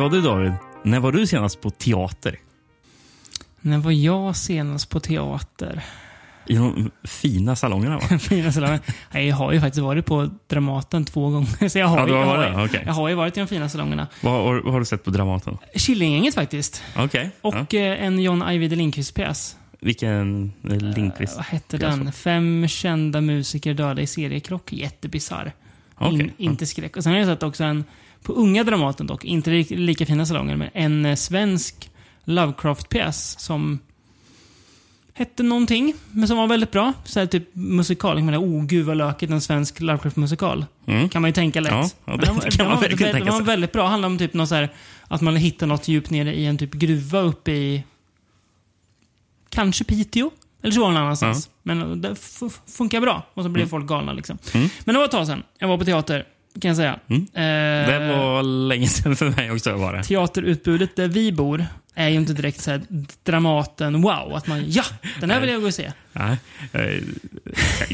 Ja du David, när var du senast på teater? När var jag senast på teater? I de fina salongerna va? Fina salongen. Nej, Jag har ju faktiskt varit på Dramaten två gånger. Så jag har, Ja, ju- jag, har, okej. jag har ju varit i de fina salongerna. vad, har- vad har du sett på Dramaten? Killinggänget faktiskt. Ja. Och eh, en John Ajvide Lindqvist-pjäs. Vilken eh, Lindqvist? Vad hette den? Fem kända musiker döda i seriekrock. Jättebisarr. Okej, In, ja. Inte skräck. Och sen har jag sett också en, på Unga Dramaten dock, inte li- lika fina salonger, men en eh, svensk Lovecraft-pjäs som hette någonting, men som var väldigt bra. Så här, typ musikal. Jag menar, oh gud vad lökigt, en svensk Lovecraft-musikal. Mm. Kan man ju tänka lätt. Ja, ja, det den var- kan den man var- verkligen den tänka var sig. väldigt bra. Handlar om typ något så här, att man hittar något djupt nere i en typ gruva uppe i kanske Piteå. Eller så var det någon annanstans. Men det funkar bra. Och så blir folk galna liksom. Mm. Men det var ett tag sedan jag var på teater, kan jag säga. Mm. Eh, Det var länge sedan för mig också var det. Teaterutbudet där vi bor är ju inte direkt så Dramaten wow. Att man, ja, den här vill jag gå och se. Nej, eh,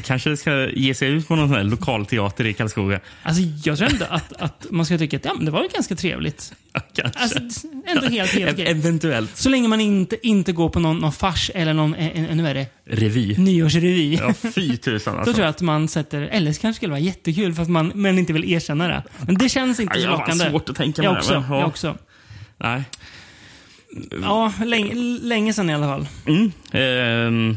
kanske ska ge sig ut på någon sån här lokalteater i Karlskoga. Alltså jag tror ändå att, att man ska tycka att ja, men det var ju ganska trevligt. Ja, Kanske. Alltså, ändå helt, helt okej. Eventuellt. Så länge man inte, inte går på någon, någon fars eller någon, en, vad är det, Revy. nyårsrevy. Ja, fy tusan Då alltså. tror jag att man sätter, eller så kanske skulle vara jättekul fast man men inte vill erkänna det. Men det känns inte Ja, så jag har lockande. svårt att tänka mig jag det, också, men, ja. jag också. Nej. Ja, länge, länge sedan i alla fall. Mm. Ehm,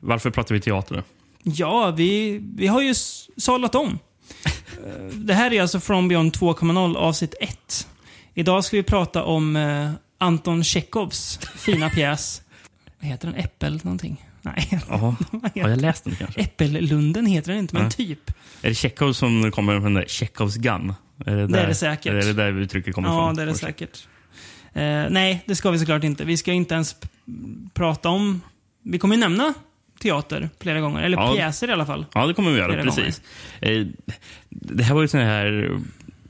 varför pratar vi teater då? Ja, vi, vi har ju s- sadlat om. Eh, Det här är alltså From Beyond 2.0 avsnitt 1. Idag ska vi prata om eh, Anton Tjechovs fina pjäs. Vad heter den? Äppel någonting? Nej. Vad har jag läst den kanske? Äppellunden heter den inte, men Nej. typ. Är det Chekhov som kommer från den där Chekhovs gun? Är det, Det där, är det säkert. Är det där uttrycket kommer Ja, ifrån? det är det säkert. Eh, nej, det ska vi såklart inte. Vi ska inte ens prata om... Vi kommer ju nämna teater flera gånger. Eller Ja. pjäser i alla fall. Ja, det kommer vi göra. Precis. Eh, det här var ju ett sånt här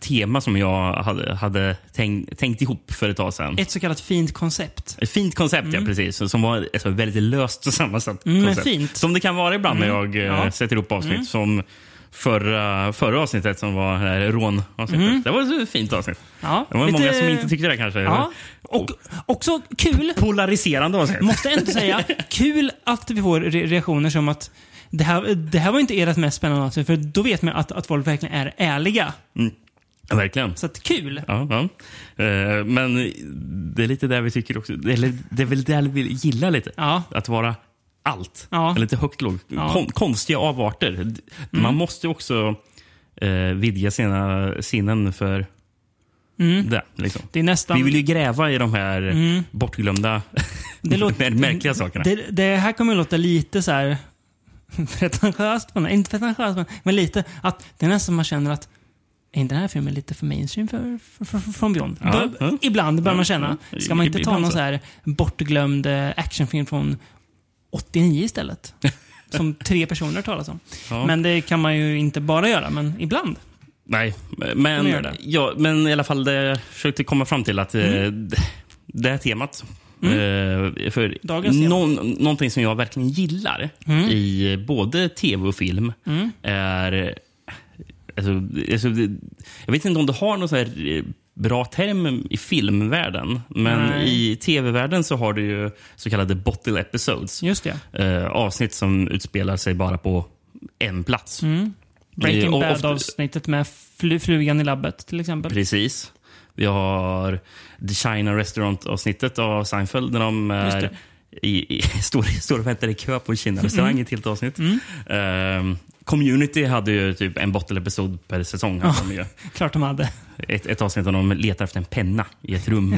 tema som jag hade, hade tänkt, tänkt ihop för ett tag sedan. Ett så kallat fint koncept. Ett fint koncept, ja. Precis. Som var ett väldigt löst och sammansatt Mm, men koncept. fint. Som det kan vara ibland när jag eh, Ja. sätter ihop avsnitt. Som förra, förra avsnittet som var det här rånavsnittet. Det var ett fint avsnitt. Ja, Det var lite- många som inte tyckte det kanske. Ja, och också kul, Polariserande avsnitt. måste jag ändå säga, kul att vi får re reaktioner som att det här, det här var inte ert mest spännande avsnitt, för då vet man att, att folk verkligen är ärliga. Ja, verkligen. Så att kul. Ja, ja. Eh, Men det är lite där vi tycker också. Eller det är väl där vi gillar lite. Ja. Att vara allt. Ja. Lite högt lågt. Ja. Mm. Kon, konstiga avarter. Man måste också eh, vidga sina sinnen för det. Liksom. Det är nästan... Vi vill ju gräva i de här bortglömda, Mm. Det låter- märkliga sakerna. Det, det här kommer att låta lite så här pretentiöst, på något- inte pretentiöst, men, men lite att det är nästan man känner att är inte den här filmen lite för mainstream för, för, för, för From Beyond? Ja, Bör, ja. Ibland börjar Ja, man känna. Ska man inte ta någon så. så här bortglömd eh, actionfilm från 89 istället? Som tre personer talas om. Ja. Men det kan man ju inte bara göra, men ibland. Nej, men, ja, men i alla fall det jag försökte komma fram till att Mm. eh, det här temat. Eh, för. Mm. någon, någonting som jag verkligen gillar i både tv och film är... Alltså, alltså, jag vet inte om du har någon eh, bra term i filmvärlden. Men Nej. i tv-världen så har du ju så kallade bottle episodes. Just. Eh, avsnitt som utspelar sig bara på en plats. Mm. Breaking Eh, Bad-avsnittet med fl flugan i labbet till exempel. Precis. Vi har The China Restaurant-avsnittet av Seinfeld där de är. I, i, står, står och väntar i kö på Kina-restaurang Mm. i ett helt avsnitt. Ehm, Community hade ju typ en bottle-episod per säsong. hade de ju. Klart de hade. Ett, ett avsnitt där de letar efter en penna i ett rum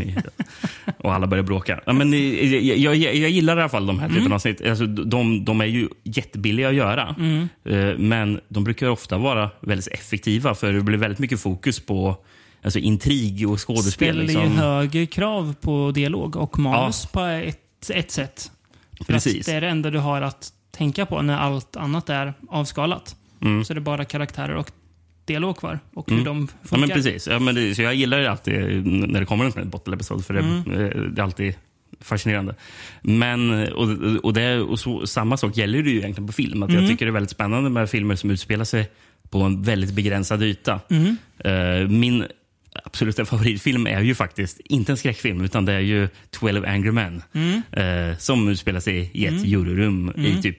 och alla börjar bråka. Ja, men, eh, jag, jag, jag gillar i alla fall de här Mm. typen av avsnitt. Alltså, de, de är ju jättebilliga att göra. Mm. Eh, Men de brukar ofta vara väldigt effektiva för det blir väldigt mycket fokus på alltså, intrig och skådespel. ställer ju Liksom. högre krav på dialog och manus på ett, ett sätt. För Precis. Att det är det enda du har att tänka på när allt annat är avskalat. Mm. Så är det bara karaktärer och dialog kvar. Och hur de Ja, funkar. men precis. Ja, men det, så jag gillar det alltid när det kommer en sån här bottle-episod för det, Mm. eh, det är alltid fascinerande. Men, och, och, det, och så, samma sak gäller det ju egentligen på film. Att Mm. Jag tycker det är väldigt spännande med filmer som utspelar sig på en väldigt begränsad yta. Mm. Eh, min absoluta favoritfilm är ju faktiskt inte en skräckfilm utan det är ju 12 Angry Men. Mm. Eh, som utspelar sig i ett juryrum i typ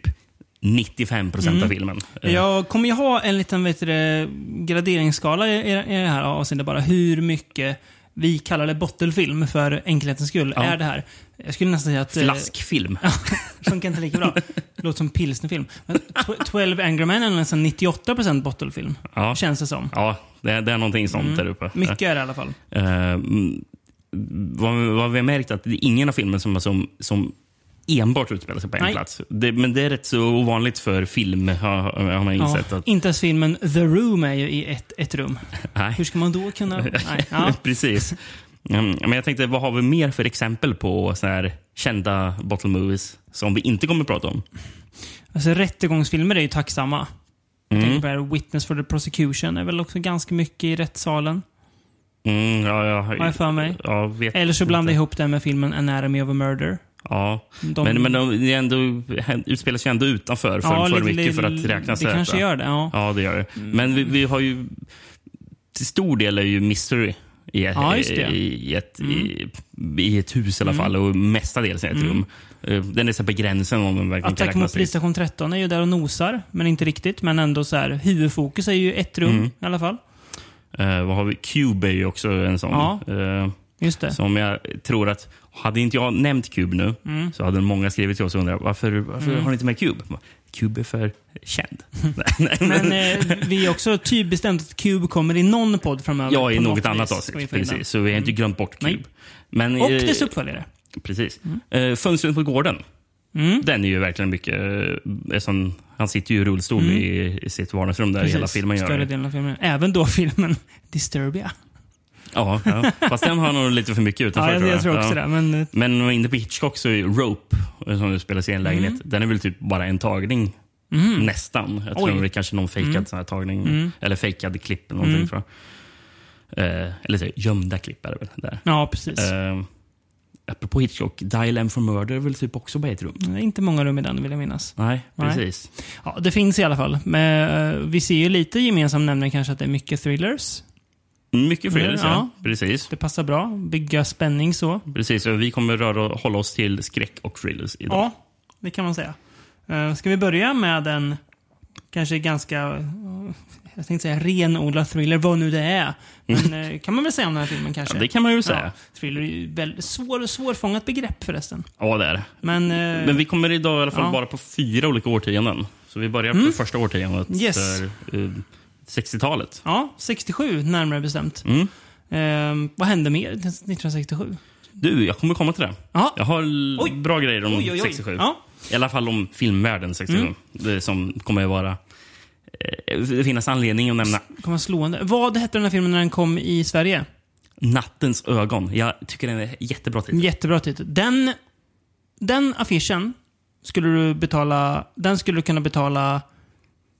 95 procent Mm. av filmen. Eh, Jag kommer ju ha en liten vet du, graderingsskala i, i i det här avseendet bara. Hur mycket vi kallar det bottelfilm för enkelhetens skull Ja. är det här. Jag skulle nästan säga att... eh, Flaskfilm. Funkar inte lika bra. Låter som pilsnerfilm. Men tw- 12 Angry Men är nästan 98% bottelfilm. Ja. Känns det som. Ja, det, är- det är någonting sånt Mm. där uppe. Mycket är det i alla fall. Eh, mm, vad, vad vi har märkt att det är ingen av filmerna som, som, som enbart utspelar sig på en Nej. plats. Det, men det är rätt så ovanligt för film, har, har man Ja, insett. Att, inte ens filmen The Room är ju i ett, ett rum. nej. Hur ska man då kunna... Nej. Ja. Precis. Mm, men jag tänkte, vad har vi mer för exempel på så här kända bottle movies som vi inte kommer att prata om? Alltså, rättegångsfilmer är ju tacksamma. Jag Mm. tänker på Witness for the Prosecution är väl också ganska mycket i rättssalen. Mm, ja, ja, Har jag för mig. Ja, vet Eller så blandar jag ihop det med filmen Anatomy of a Murder. Ja, De- men, men de, är ändå, utspelar sig ändå utanför för, Ja, för li- mycket för att räknas Det kanske gör det, ja. Ja, det gör det. Men vi, vi har ju... Till stor del är ju mystery i, Ja, just det. Mm. i, ett, i, i ett hus i alla fall och mestadels i ett rum. Eh, Den är så på gränsen om den verkligen Attack mot polisstation 13 är ju där och nosar, men inte riktigt. Men ändå så här, huvudfokus är ju ett rum Mm. i alla fall. Eh, vad har vi? Cube är ju också en sån. Ja. Eh, Just det. som jag tror att, hade inte jag nämnt Cube nu Mm. så hade många skrivit till oss och undrat varför, varför har ni inte med Cube? Cube är för känd. Men eh, vi är också typ bestämt att Cube kommer i någon podd framöver. Ja, i något vis, annat avsnitt. Precis, så vi har inte glömt bort Cube. Nej. Men, Och eh, dess uppföljare. Precis. Eh, Fönstret på gården. Den är ju verkligen mycket... Eh, som, han sitter ju i rullstol i, i sitt vardagsrum där hela filmen gör. Större delen av filmen. Även då filmen Disturbia. Ja, ja. Fast den har nog lite för mycket utanför. Ja, jag, jag tror också Ja. det. Men eh, Men om man är inne på Hitchcock så är Rope, eh, som spelas i en lägenhet, Mm. den är väl typ bara en tagning. Nästan. Jag tror Oj. Mm. det är kanske någon fejkad sån här tagning. Eller fejkad klipp eller någonting. Tror jag. Eh, eller så, gömda klipp är det väl. Där. ja, precis. Eh, apropå Hitchcock, Dial M for Murder är väl typ också bara ett rum? Det är inte många rum i den, vill jag minnas. Nej, Nej. precis. Ja, det finns i alla fall. Men, eh, vi ser ju lite gemensam nämnare kanske att det är mycket thrillers. Mycket thrillers, ja. Ja. Precis. Det passar bra. Bygga spänning så. Precis, och vi kommer röra, hålla oss till skräck och thrillers idag. Ja, det kan man säga. Uh, ska vi börja med en kanske ganska, eh, jag tänkte säga renodlad thriller, vad nu det är. Men eh, kan man väl säga om den här filmen kanske? Ja, det kan man ju säga. Ja, thriller är ju väldigt svår, svårfångat begrepp förresten. Ja, det är det. Men, Men vi kommer idag i alla fall ja. bara på fyra olika årtionden. Så vi börjar på första årtiondet, Yes. eh, 60-talet. ja, 67 närmare bestämt. Mm. Eh, vad hände mer 1967? Du, jag kommer komma till det. Ja. Jag har Oj. bra grejer om Oj, oj, oj. 67. Ja. I alla fall om filmvärlden 67. Mm. Det som kommer att vara... Eh, det finns anledning att nämna Kommer slående. Vad hette den här filmen när den kom i Sverige? Nattens ögon. Jag tycker den är jättebra titel. Jättebra titel. Den, den affischen skulle du betala, den skulle du kunna betala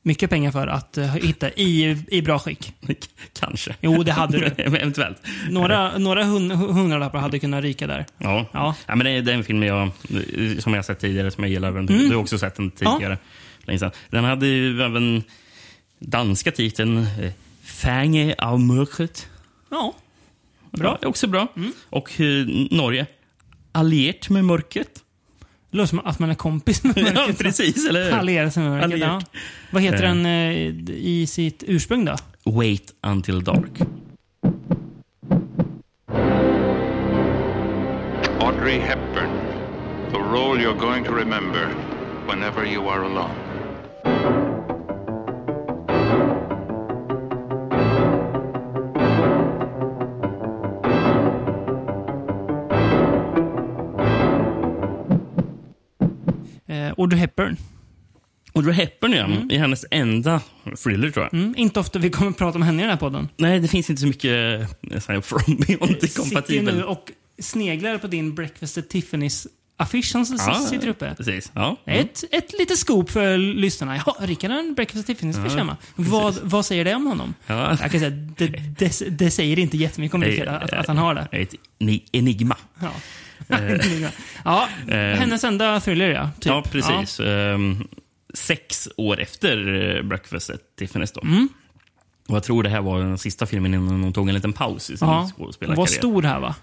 mycket pengar för att eh, hitta i, i bra skick. Kanske. Jo, det hade du. Eventuellt. Några, några hun, hundralappar hade kunnat ryka där. Ja. Ja. Ja. men det, är, det är en film jag, som jag sett tidigare, som jag gillar. Mm. Du har också sett den tidigare. Sedan. Den hade ju även danska titeln eh, Fänge av mörkret. Ja, Bra. Ja, också bra. Och eh, Norge. Alliert med mörkret. Det låter som att man är kompis med Ja, mörkret. precis. Eller hur? Allierad sig med mörkret. Ja. Vad heter Eh. den eh, i sitt ursprung då? Wait until dark. Audrey Hepburn, the role you're going to remember whenever you are alone. Audrey Hepburn. Audrey Hepburn ja, i hennes enda thriller tror jag. Mm, inte ofta vi kommer prata om henne i den här podden. Nej, det finns inte så mycket eh, så from beyond compatible. nu och sneglar på din Breakfast at Tiffany's affisch som Ja, sitter uppe. Precis. Ja. Ett, ett litet scoop för lyssnarna. Ja, Rickard har en Breakfast at Tiffany's affisch hemma. Vad, vad säger det om honom? Ja. Jag kan säga, det, det, det säger inte jättemycket om Rickard att, att han har det. Ett ni- enigma. Ja. ja, Eh. hennes enda thriller ja. Typ. Ja, precis. Ehm, sex år efter eh, Breakfast at Tiffany's. Mm. Och jag tror det här var den sista filmen innan hon tog en liten paus i sin Ja. Hon skådespelarkarriär. var stor här va?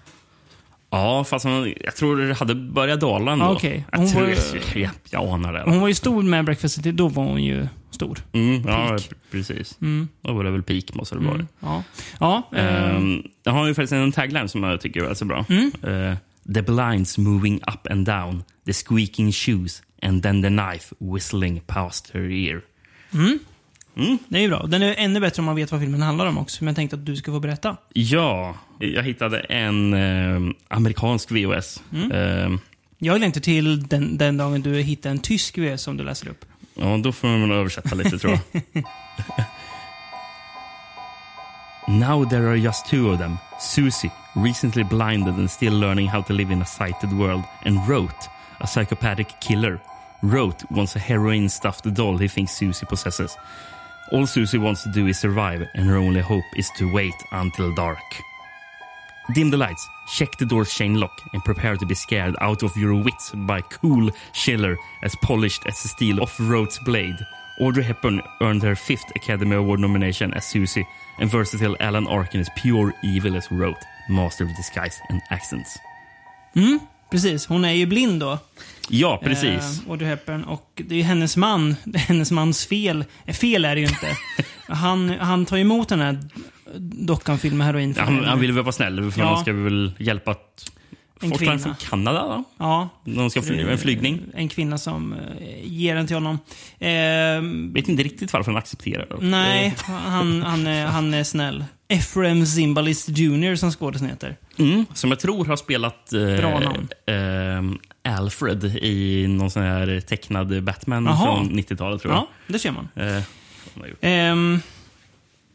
Ja, fast hon, jag tror det hade börjat dala ändå. Ja, okej. Jag, Hon tror, var- jag, jag anar det. Hon var ju stor med Breakfast City, då var hon ju stor. Mm, ja, precis. Då var det väl peak måste det vara. Mm. Ja. ja eh, Um, jag har ju faktiskt en tagline som jag tycker är väldigt så bra. Mm. Eh, the blinds moving up and down, the squeaking shoes and then the knife whistling past her ear. det är ju bra. Den är ännu bättre om man vet vad filmen handlar om också. Men jag tänkte att du ska få berätta. Ja, jag hittade en eh, amerikansk VOS. Mm. Eh, Jag längtar till den, den dagen du hittar en tysk VS som du läser upp. ja, då får man översätta lite tror jag. Now there are just two of them. Susie, recently blinded and still learning how to live in a sighted world, and Rote, a psychopathic killer. Rote wants a heroin-stuffed doll he thinks Susie possesses. All Susie wants to do is survive, and her only hope is to wait until dark. Dim the lights, check the door's chain lock, and prepare to be scared out of your wits by cool Schiller as polished as the steel of Rote's blade. Audrey Hepburn earned her fifth Academy Award nomination as Susie, and versatile Alan Arkin is pure evil as Rote, master of disguise and accents. Precis, hon är ju blind då. Ja, precis. Eh, Audrey Hepburn. Och det är ju hennes man. Det är hennes mans fel. Eh, Fel är det ju inte. han, han tar emot den här dockan fylld med heroin. han, han vill väl vara snäll, för Ja. ska väl hjälpa att En forskarna kvinna. från Kanada, va? Ja. De ska fly, en flygning. En kvinna som eh, ger den till honom. Eh, Vet inte riktigt varför han accepterar det. nej, han, han, är, han är snäll. Ephraim Zimbalist Jr som skådisen heter. Mm, som jag tror har spelat eh, Bra namn. eh, Alfred i någon sån här tecknad Batman Jaha. från 90-talet tror jag. Ja, det ser man. Eh. Ehm,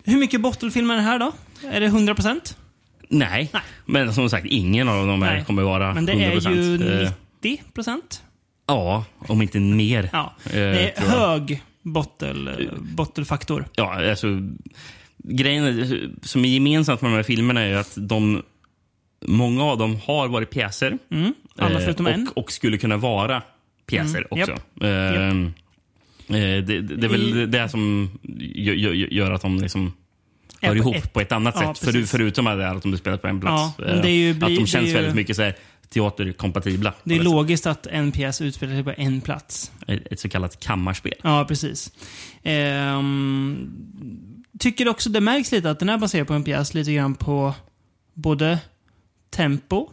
hur mycket bottlefilm är det här då? Är det 100%? Nej. men som sagt, ingen av dem här Nej. kommer vara Men det 100%. är ju Eh, 90%. Ja, om inte mer. Ja, eh, det är hög bottel, bottelfaktor. Ja, alltså, grejen som är gemensamt med de här filmerna är ju att de, många av dem har varit pjäser. Mm. Alla eh, förutom och, en. och skulle kunna vara pjäser Mm, också. japp. Eh, eh, det, det, det är väl I- det som gör, gör, gör att de liksom hör ihop ett- på ett annat Ja, sätt. För, förutom att det är att de spelar på en plats. Ja, men det är ju- Eh, att de känns ju- väldigt mycket så här, teaterkompatibla. Det är logiskt att en pjäs utspelar sig på en plats. Ett, så kallat kammarspel. Ja, precis. Ehm, tycker också det märks lite att den är baserad på en pjäs lite grann på både tempo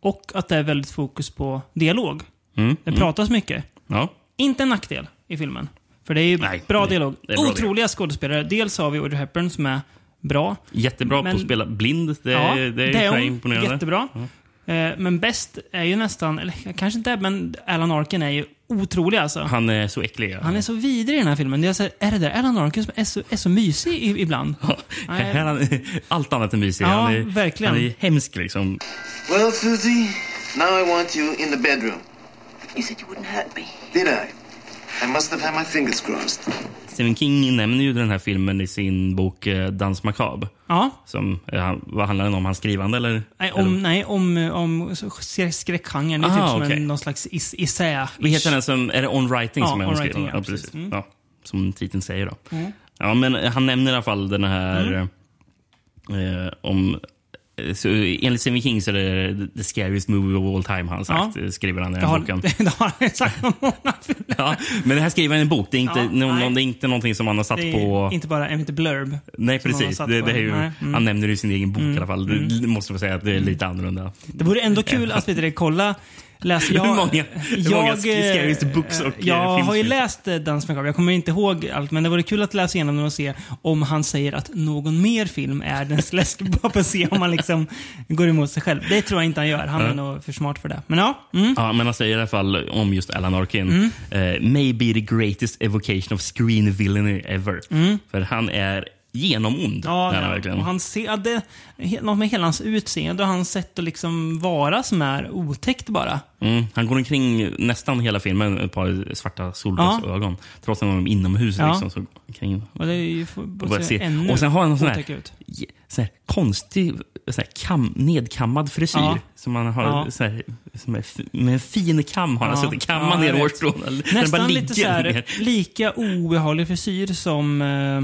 och att det är väldigt fokus på dialog. Mm, Det mm. pratas mycket. Ja. Inte en nackdel i filmen. För det är ju Nej, bra det- dialog. är bra Otroliga skådespelare. Dels har vi Audrey Hepburn som är bra. Jättebra Men- på att spela blind. Det, ja, det är, det är hon. imponerande. Jättebra. Eh, Men bäst är ju nästan, eller kanske inte är, men Alan Arkin är ju otrolig alltså. Han är så äcklig. ja. Han är så vidrig i den här filmen. Det är, så, här, är det där Alan Arkin som är så, är så mysig i, ibland? Här, han, allt annat än mysig. Ja, han är, verkligen. Han är hemsk liksom. Well, Susie, now I want you in the bedroom. You said you wouldn't hurt me. Did I? I must have had my fingers crossed. Stephen King nämner ju den här filmen i sin bok eh, Dans macabre. Ja. Som, eh, vad handlar den om? Hans skrivande eller? Nej, eller? om, nej, om, om skräck- skräckgenren. Det är Ah, typ som okej. en, någon slags is, isä. Vad heter den som, är det On Writing Ja, som är On omskriven? Writing, ja, ja, precis. Mm. Ja, som titeln säger då. Ja, men han nämner i alla fall den här eh, om så enligt Stephen King så är det the scariest movie of all time, han sagt. Ja. Skriver han i den har, boken. det har han sagt om många. Ja, men det här skriver han i en bok. Det är inte, Ja, nå- nej. det är inte någonting som han har satt på... inte bara en lite blurb. Nej, precis. Det, det är ju. Nej, mm. Han nämner det i sin egen bok i alla fall. Det, det måste man säga att det är lite annorlunda. Det vore ändå kul att det, kolla Läs, jag, Hur många- hur många scariest books och, eh, Jag har ju läst eh, Dans Macabre. Jag kommer inte ihåg allt, men det vore kul att läsa igenom den och se om han säger att någon mer film är dens läsk. Bara för att se om han liksom går emot sig själv. Det tror jag inte han gör. Han är nog för smart för det. Men ja. Mm. Ja, men han säger i alla fall om just Alan Arkin. Eh, may be the greatest evocation of screen villainy ever. För han är genomond. Ja, det ja. verkligen. och han ser, det, he- något med hela hans utseende och hans sätt att liksom vara som är otäckt bara. Mm. Han går omkring nästan hela filmen med ett par svarta solglasögon. Trots att han är inomhus. Ja. Liksom, så omkring. Och det är ju Och, se se. ännu och sen har han en sån här, sån här konstig, sån här kam, nedkammad frisyr. Ja. Som man har, Ja. sån här, med en fin kam har han Ja. suttit kamma Ja, ner hårstrån. Nästan lite så här, lika obehaglig frisyr som eh,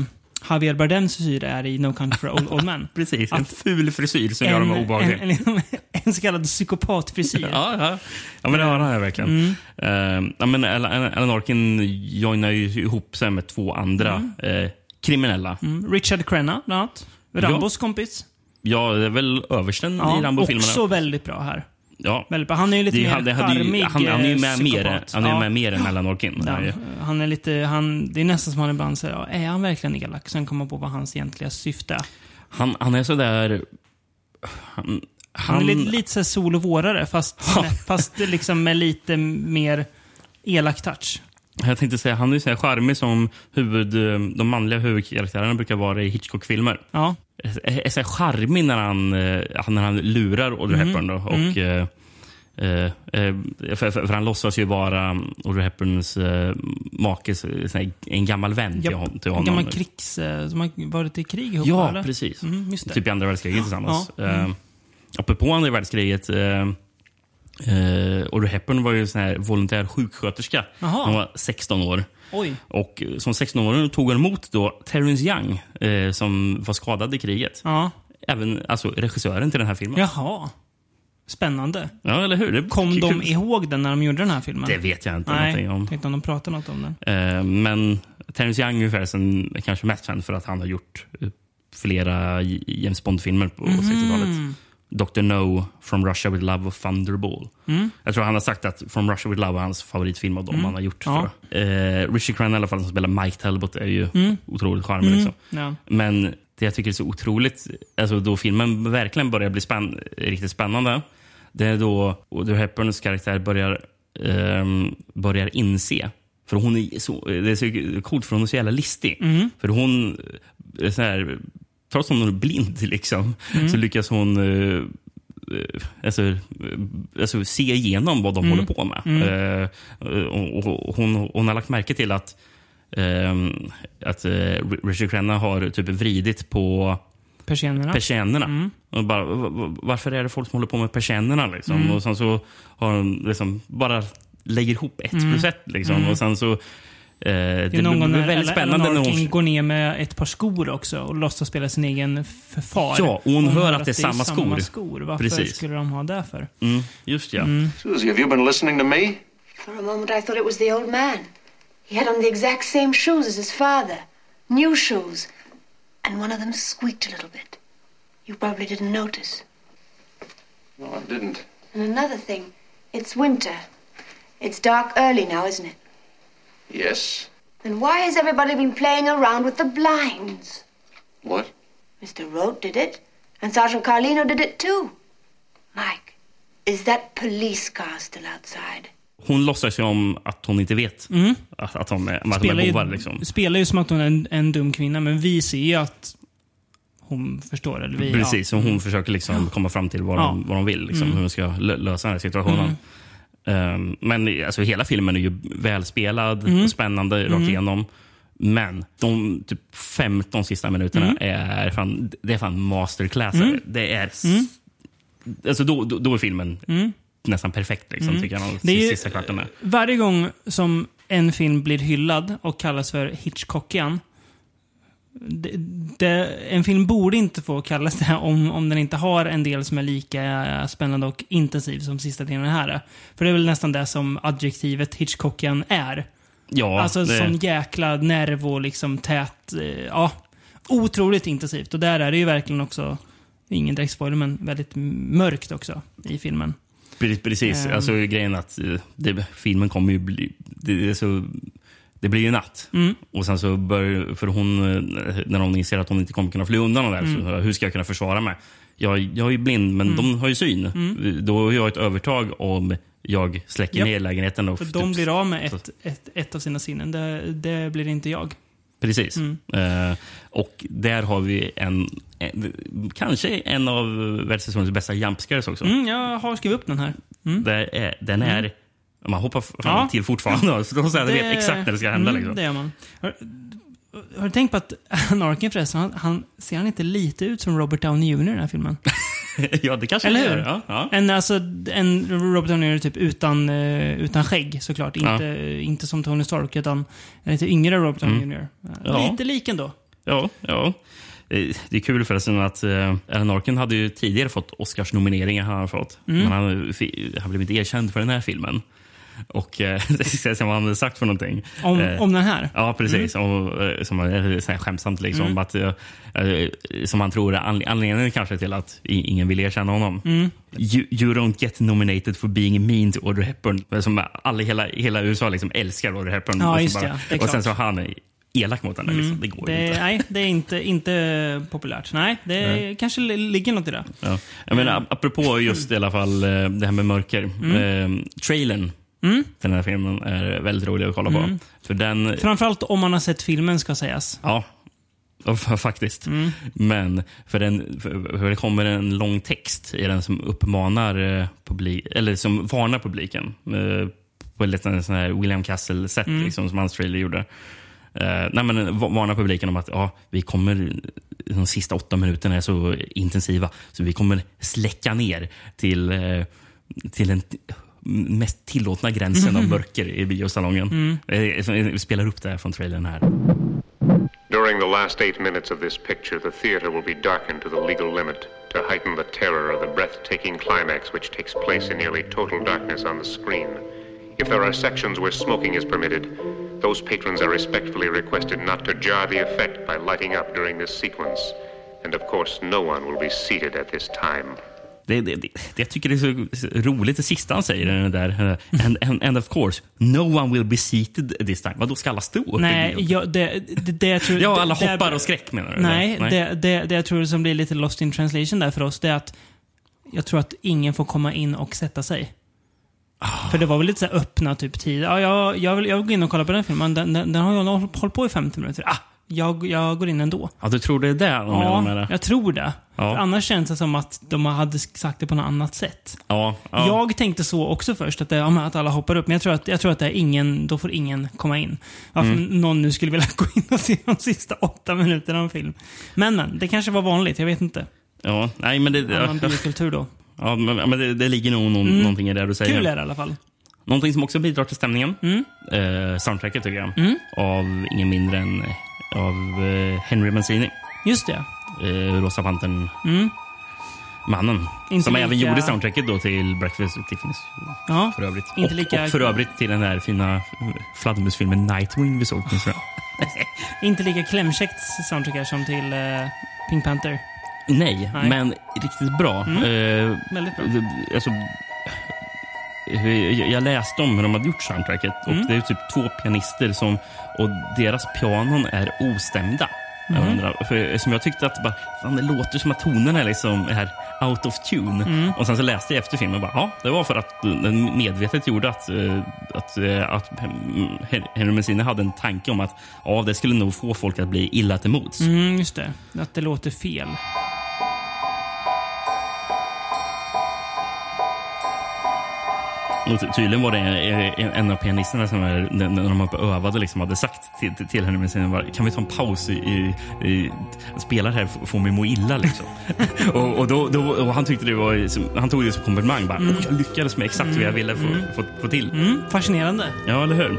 Javier Bardems frisyr är i No Country for Old, old Men. Precis, en ful frisyr som gör dem obehagliga. en, en, en så kallad psykopatfrisyr. Ja, ja. ja, men det har han verkligen. Mm. Eh, ja, men Alan, Arkin joinar ju ihop sig med två andra eh, kriminella. Mm. Richard Crenna, bland annat. Rambos kompis. Ja, det är väl översten Ja, i Rambo-filmerna. också väldigt bra här. Ja. Bra. Han är ju lite Det, mer han, hade charmig han, han är ju eh, med mer, han är Ja. med mer än Alan. Ja, Han är han lite, han, det är nästan som han ibland säger, ja, är han verkligen elak? Sen kommer man på vad hans egentliga syfte är. Han, han är sådär... Han, Han, är lite, lite sol och vårare, fast, fast liksom med lite mer elak touch. Jag tänkte säga, han är ju så här charmig som huvud, de manliga huvudkaraktärerna brukar vara i Hitchcock-filmer. Ja. Är, är så här charmig när han, eh, när han lurar Audrey Mm. Hepburn. Då, och, eh, eh, eh, för, för, han låtsas ju vara Audrey Hepburns eh, make, så här, en gammal vän till, hon, till En honom. gammal krigs... eh, Som har varit i krig ihop, Ja, eller? precis. Mm. Typ i andra världskriget tillsammans. Ja, mm. Eh, apropå andra världskriget. Eh, eh, Audrey Hepburn var ju en sån här volontär sjuksköterska. Jaha. Hon var 16 år. Oj. Och eh, som 16-åring tog hon emot då Terrence Young eh, som var skadad i kriget. Ja. Även alltså, regissören till den här filmen. Jaha. Spännande. Ja, eller hur? Det, Kom de ihåg den när de gjorde den här filmen? Det vet jag inte Nej, någonting om. tänkte om de pratade något om den. Eh, men Terrence Young är kanske mest känd för att han har gjort eh, flera James Bond-filmer på Mhm. 60-talet. Dr. No, From Russia with Love och Thunderball. Mm. Jag tror han har sagt att From Russia with Love är hans favoritfilm av dem han har gjort. Ja. Eh, Richie Crenna i alla fall, som spelar Mike Talbot, är ju otroligt charmig. Liksom. Ja. Men det jag tycker är så otroligt, alltså då filmen verkligen börjar bli spänn riktigt spännande, det är då Audrey Hepburns karaktär börjar, ehm, börjar inse. För hon är så, det är så coolt för hon är så jävla listig. För hon, är så här, trots att hon är blind liksom, så lyckas hon eh, eh, Alltså, eh, alltså se igenom vad de håller på med. Eh, och, och, och hon, hon har lagt märke till att ehm, att Richard Crenna har typ vridit på Persiennerna. persiennerna. Och bara, varför är det folk som håller på med persiennerna? Liksom? Mm. Och sen så har de liksom bara lägger ihop ett plus ett. Liksom. Och sen så, eh, det Mm. det är någon gång blir när väldigt spännande när hon... går ner med ett par skor också och låtsas spela sin egen förfar. Ja, och hon hör att det är samma samma skor. skor. Varför Precis. skulle de ha det för? Mm, just ja. Susie, have you been listening to me? For a moment, I thought it was the old man. He had on the exact same shoes as his father. New shoes. And one of them squeaked a little bit. You probably didn't notice. No, I didn't. And another thing, it's winter. It's dark early now, isn't it? Yes. Then why has everybody been playing around with the blinds? What? Mr. Rote did it, and Sergeant Carlino did it too. Mike, is that police car still outside? Hon låtsas ju om att hon inte vet att, att de är, att Spelar är ju, bovar. Liksom. spelar ju som att hon är en, en dum kvinna, men vi ser ju att hon förstår. Eller vi, Precis, och hon försöker liksom komma fram till vad, Ja. de, vad de vill. Liksom, Hur de ska lö- lösa den här situationen. Um, men alltså, hela filmen är ju välspelad och spännande rakt igenom. Men de typ 15 sista minuterna är fan, det är fan masterclass. Det är... s- Alltså, då, då, då är filmen nästan perfekt, liksom, tycker jag. De ju- sista kvarten är. Varje gång som en film blir hyllad och kallas för Hitchcockian. Det, det, en film borde inte få kallas det om, om den inte har en del som är lika spännande och intensiv som sista delen här. är. För det är väl nästan det som adjektivet Hitchcockian är. Ja, alltså det, sån jäkla nerv och liksom tät. eh, Ja, otroligt intensivt. Och där är det ju verkligen också, ingen direkt spoiler, men väldigt mörkt också i filmen. Pre- Precis. Ehm. Alltså, grejen att eh, det, filmen kommer ju bli... Det, är så, det blir ju natt. Mm. Och sen så bör, för hon, eh, när hon inser att hon inte kommer kunna fly undan där, Mm. så hur ska jag kunna försvara mig? Jag, jag är ju blind, men de har ju syn. Mm. Då har jag ett övertag om jag släcker Japp. ner lägenheten. Och För typ- de blir av med ett, ett, ett av sina sinnen. Det, det blir inte jag. Precis. Mm. Eh, och där har vi en, en kanske en av världshistoriens bästa jumpscares också. Mm, jag har skrivit upp den här. Där är, den är... Man hoppar fram Ja. till fortfarande. Så de säger att de vet exakt när det ska hända. Mm, liksom. Det gör man. Har, har du tänkt på att Alan Arkin förresten, han, han, ser han inte lite ut som Robert Downey Jr. i den här filmen? ja, det kanske Eller det hur? gör. Ja, ja. En, alltså, en Robert Downey Jr. typ utan, eh, utan skägg såklart. Ja. Inte, inte som Tony Stark, utan en lite yngre Robert Downey Jr. Ja. Lite lik ändå. Ja, ja. Eh, Det är kul förresten att uh, Alan Arkin hade ju tidigare fått Oscars-nomineringar. Han fått. Men han fi- har blivit erkänd för den här filmen. Och det ska vad han hade sagt för någonting. Om, Eh, om den här? Ja, precis. Och, eh, som är så här skämtsamt. Liksom, Mm. att, eh, eh, som han tror är anle- anledningen kanske till att ingen vill erkänna honom. Mm. You, you don't get nominated for being mean to Audrey Hepburn. Som alla, hela, hela USA liksom älskar Audrey Hepburn. Ja, Och just det, det är och sen så han elak mot henne. Liksom. Det går Det, inte. nej, det är inte, inte populärt. Nej, det kanske li- ligger något i det. Ja. Jag menar, ap- apropå just i alla fall eh, det här med mörker. Mm. Eh, trailern till den här filmen är väldigt rolig att kolla på. Mm. För den, Framförallt om man har sett filmen, ska sägas. Ja, faktiskt. Mm. Men för, den, för, det kommer en lång text i den som uppmanar eh, publik, eller som varnar publiken. Eh, på lite en sån här William Castle-sätt Mm. liksom, som hans trailer gjorde. Eh, nej, men va- varnar publiken om att ja, vi kommer, de sista åtta minuterna är så intensiva så vi kommer släcka ner till, till den t- mest tillåtna gränsen av mörker i biosalongen. Eh, Vi spelar upp det här från trailern här. During the last eight minutes of this picture, the theater will be darkened to the legal limit to heighten the terror of the breathtaking climax which takes place in nearly total darkness on the screen. If there are sections where smoking is permitted, those patrons are respectfully requested not to jar the effect by lighting up during this sequence. And of course, no one will be seated at this time. Det, det, det, jag tycker det är så roligt det sista han säger. Den där, and, and, and of course, no one will be seated this time. Vadå, ska alla stå upp? Nej, jag, det, det, det jag tror... ja, alla hoppar och skräck menar du? Nej, eller? Det, det, det jag tror som blir lite lost in translation där för oss, det är att jag tror att ingen får komma in och sätta sig. Ah. För det var väl lite så öppna typ tid. Ja, jag, jag, vill, jag vill gå in och kolla på den filmen. Den, den, den har ju hållit på i 50 minuter. Ah, jag, jag går in ändå. Ja, du tror det är det de menar med Ja, det? jag tror det. Ja. För annars känns det som att de hade sagt det på något annat sätt. Ja, ja. Jag tänkte så också först, att, det, ja, att alla hoppar upp. Men jag tror att, jag tror att det är ingen, då får ingen komma in. Varför Mm. någon nu skulle vilja gå in och se de sista åtta minuterna av en film. Men, men, det kanske var vanligt. Jag vet inte. ja, nej, men det, Annan ja, biokultur då. ja, men, men det, det ligger nog någon, någonting i det du säger. Mm. Kul är det i alla fall. Någonting som också bidrar till stämningen. Mm. Eh, soundtracket tycker jag. Av ingen mindre än eh, av eh, Henry Mancini. Just det. Eh, Rosa Pantern. Mannen. Mm. Inte som även lika- gjorde soundtracket då till Breakfast with Tiffany's. Ja. För övrigt. Inte och, lika- och för övrigt till den där fina fladdermusfilmen Nightwing vi såg. Inte lika klämkäckt soundtrack som till eh, Pink Panther. Nej, Nej. Mm. men riktigt bra. Eh, Väldigt bra. alltså, eh, jag läste om hur de hade gjort soundtracket. Mm. Och Det är typ två pianister som, och deras pianon är ostämda. Mm. För, som jag tyckte att bara, fan, det låter som att tonerna är liksom är out of tune. Mm. Och sen så läste jag efter filmen och bara, ja, det var för att den medvetet gjorde att, eh, att, eh, att Henry Mancini hade en tanke om att ja, det skulle nog få folk att bli illa till mods. Mm, just det. Att det låter fel. Och ty- tydligen var det en, av pianisterna som är, när de övade liksom, hade sagt till, till, henne med sin, kan vi ta en paus i, i, i spelar här får mig må illa liksom. och, och, då, då, och han tyckte det var, han tog det som komplimang. Bara, "Åh, jag lyckades med exakt vad jag ville få, få, få till. Mm, fascinerande. Ja, eller hur?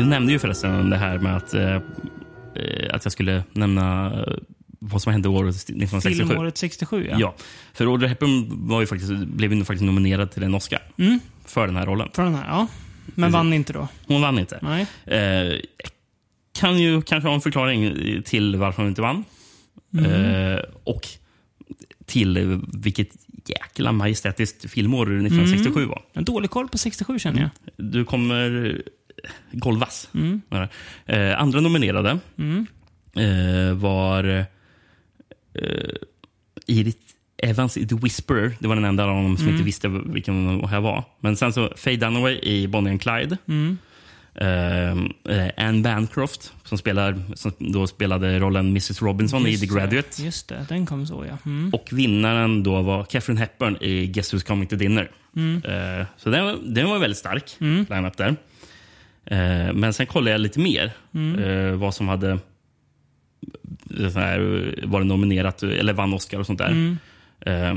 Jag nämnde ju förresten det här med att, eh, eh, att jag skulle nämna eh, vad som hände året 1967. Filmåret 67, ja. Ja, för Audrey Hepburn var ju faktiskt, blev ju faktiskt nominerad till en Oscar för den här rollen. För den här, ja. Men Precis. vann inte då. Hon vann inte. Nej. Eh, kan ju kanske ha en förklaring till varför hon inte vann. Eh, och till vilket jäkla majestätiskt filmår 1967 var. En dålig koll på 67 känner jag. Du kommer golvas. Eh, andra nominerade eh, var eh, Edith Evans i The Whisperer. Det var den enda av dem som inte visste vilken det här var. Men sen så Faye Dunaway i Bonnie and Clyde. Eh, eh, Anne Bancroft som, spelar, som då spelade rollen Mrs Robinson i Just The det. Graduate. Just det, den kom så ja. Mm. Och vinnaren då var Catherine Hepburn i Guess Who's Coming to Dinner. Mm. Så den, var- den var väldigt stark, line-up där. Eh, men sen kollade jag lite mer eh, vad som hade här, varit nominerat eller vann Oscar och sånt där. Eh,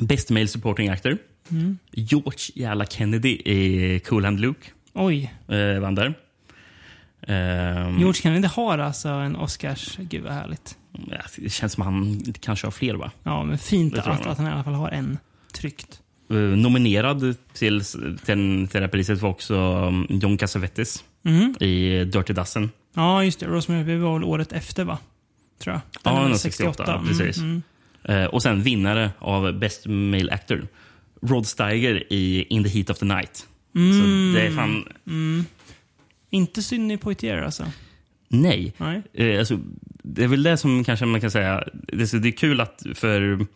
Best Male Supporting Actor. George jävla Kennedy i Cool Hand Luke Oj. eh, vann där. Eh, George Kennedy har alltså en Oscars... Gud vad härligt. det känns som han kanske har fler va? Ja, men fint att, att han i alla fall har en tryckt. Eh, nominerad till, till, till det här priset var också um, John Cassavetes Mhm. i Dirty Dozen. Ja, just det. Rosemary Baby var väl året efter, va? Tror jag. Den Ja, är väl den 68. ja, Mm, precis. mm. Eh, och sen vinnare av Best Male Actor. Rod Steiger i In the Heat of the Night. Mm. Så det är fan... Inte Sidney Poitier alltså. Nej. Nej. Eh, alltså, det är väl det som kanske man kan säga... Det är kul att för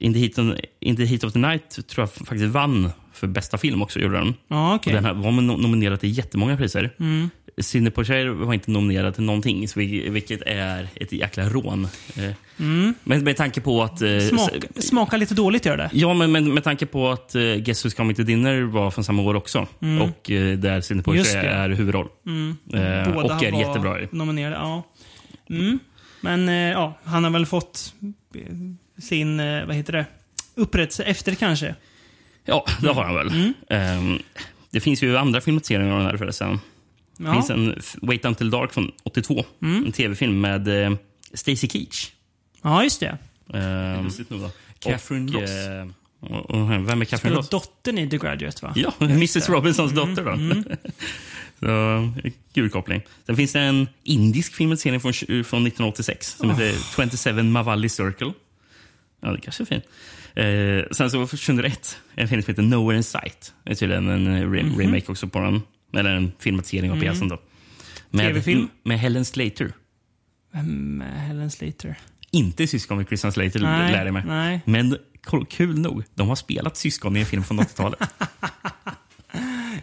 In the, Heat of, In the Heat of the Night tror jag faktiskt vann för bästa film också. Gjorde den. Okej. Och Den här var no- nominerad till jättemånga priser. Mm. Sidney Poitier var inte nominerad till någonting, vilket är ett jäkla rån. Eh, Men med tanke på att... eh, Mm. Smak, smaka lite dåligt gör det. Ja, men, men med tanke på att uh, Guess Who's Coming to Dinner var från samma år också. Och eh, där Sidney Mm. Poitier är huvudroll. Eh, Båda och är var jättebra nominerade. Ja. Mm. Men eh, ja, han har väl fått eh, sin, eh, vad heter det, upprättelse efter kanske. Ja, det har han väl. Mm. Ehm, det finns ju andra filmatiseringar av den här förresten. Det Ja. Mm. finns en Wait Until Dark från 82. En tv-film med uh, Stacy Keach. ja, just det. Um, Catherine Ross. och, och, vem är Catherine Ross? dottern i The Graduate, va? Ja, Mrs Robinsons Mm. dotter. Då. Så, kul koppling. Sen finns det en indisk filmatisering från, från 1986 som heter 27 Mavalli Circle. Ja, det kanske är fint. Eh, sen så var 2001 en film som heter Nowhere in Sight. Det är tydligen en re- Mhm. remake också på den. Eller en filmatisering av Mm. pjäsen. Då. Med, TV-film? Med Helen Slater. Vem är Helen Slater? Inte syskon med Christian Slater, Nej, lär jag mig. nej. Men kul- kul nog, de har spelat syskon i en film från 80-talet.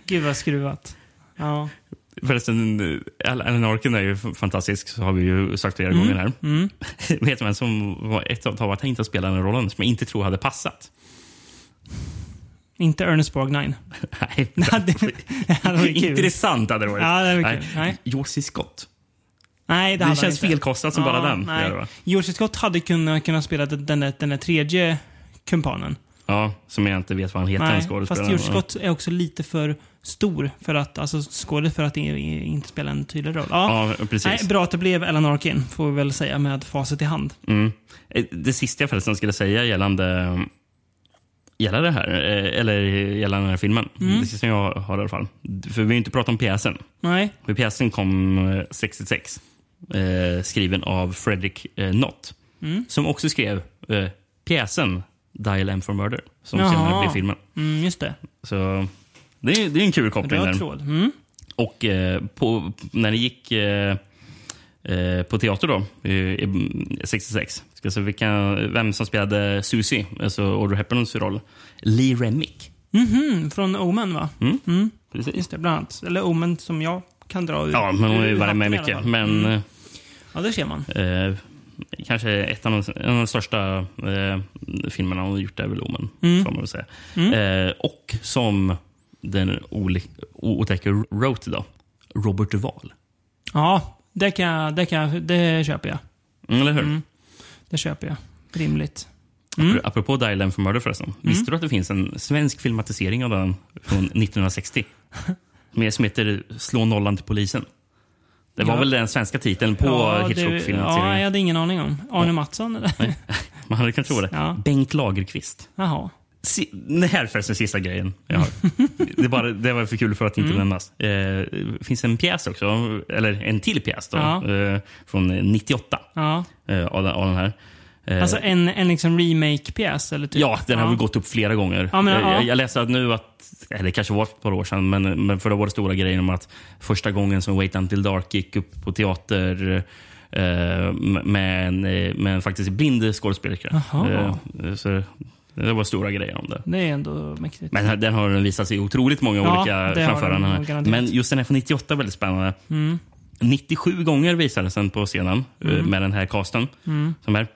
Gud vad skruvat. Ja. Förresten, eh, Alan Arkin är ju fantastisk, så har vi ju sagt flera gånger här. Vet du vem som var ett av att han inte spelade den rollen, som jag inte tror hade passat? Inte Ernest Borgnine. Nej, Det hade, det hade varit kul. intressant hade det varit. Ja, det hade varit kul. Nej. C. Scott. Nej, det, Det känns felkostat som bara den. Nej. George Scott hade kunnat, kunnat spela den, där, den där tredje kumpanen. Ja, som jag inte vet vad han heter. Nej, fast. George Scott är också lite för stor för att, alltså skådespelare för att inte spela en tydlig roll. Ja. Ja, precis. Nej, bra att det blev Alan Arkin, får vi väl säga med facit i hand. Mm. Eh, Det sista jag förresten skulle säga gällande Gällande det här, eh, eller gällande den här filmen. Mm. Det sista jag har i alla fall. För vi har inte pratat om pjäsen. Nej. För pjäsen kom eh, 66. Eh, skriven av Fredrik eh, Nott. Mm. Som också skrev eh, pjäsen Dial M for Murder. Som Jaha. senare blev filmen. Mm, just det. Så det är, det är en kul koppling. Röd tråd. Mm. Och eh, på, när det gick eh, eh, på teater då, eh, i 66. Ska se vilka, vem som spelade Susie, alltså Audrey Hepburns roll. Lee Remick. Mhm, från Omen, va? Mm. Precis. Just det, bland annat. Eller Omen som jag kan dra ur. Ja, men hon har ju varit med mycket. Men Mm. Ja, det ser man. eh, kanske ett av de, en av de största eh, filmerna hon har gjort är väl Omen. Mm. Får man väl säga. Eh, och som den otäcka wrote då, Robert Duvall. Ja, det, kan det, kan det köper jag. Mm, eller hur? Mm. Det köper jag. Rimligt. Mm. Apropå Dial M for Murder förresten. Visste du att det finns en svensk filmatisering av den från 1960? Med, som heter Slå nollan till polisen. Det var Ja. väl den svenska titeln på ja, Hitchcock-filmatiseringen. Ja, jag hade ingen aning om. Arne Mattsson, eller? Man hade kunnat tro det. Ja. Bengt Lagerqvist. Jaha. Si- Det här är förresten sista grejen jag har. det, bara, det var för kul för att inte Mm. nämnas. Eh, Det finns en pjäs också, eller en till pjäs då, Ja. eh, från 98 Ja. eh, av, den, av den här. Eh, Alltså en, en liksom remake-pjäs, typ? Ja, den har väl gått upp flera gånger. Ja, men, jag, ja. jag, jag läste nu att, eller det kanske var för ett par år sedan, men, men för det var det stora grejen om att första gången som Wait Until Dark gick upp på teater eh, med, en, eh, med en faktiskt blind skådespelerska. Eh, så det var stora grejer om det. Det är ändå mäktigt. Men den har visat sig i otroligt många Ja, olika framföranden. Men just den här från 98 är väldigt spännande. Mm. 97 gånger visades den på scenen eh, med den här casten. Som är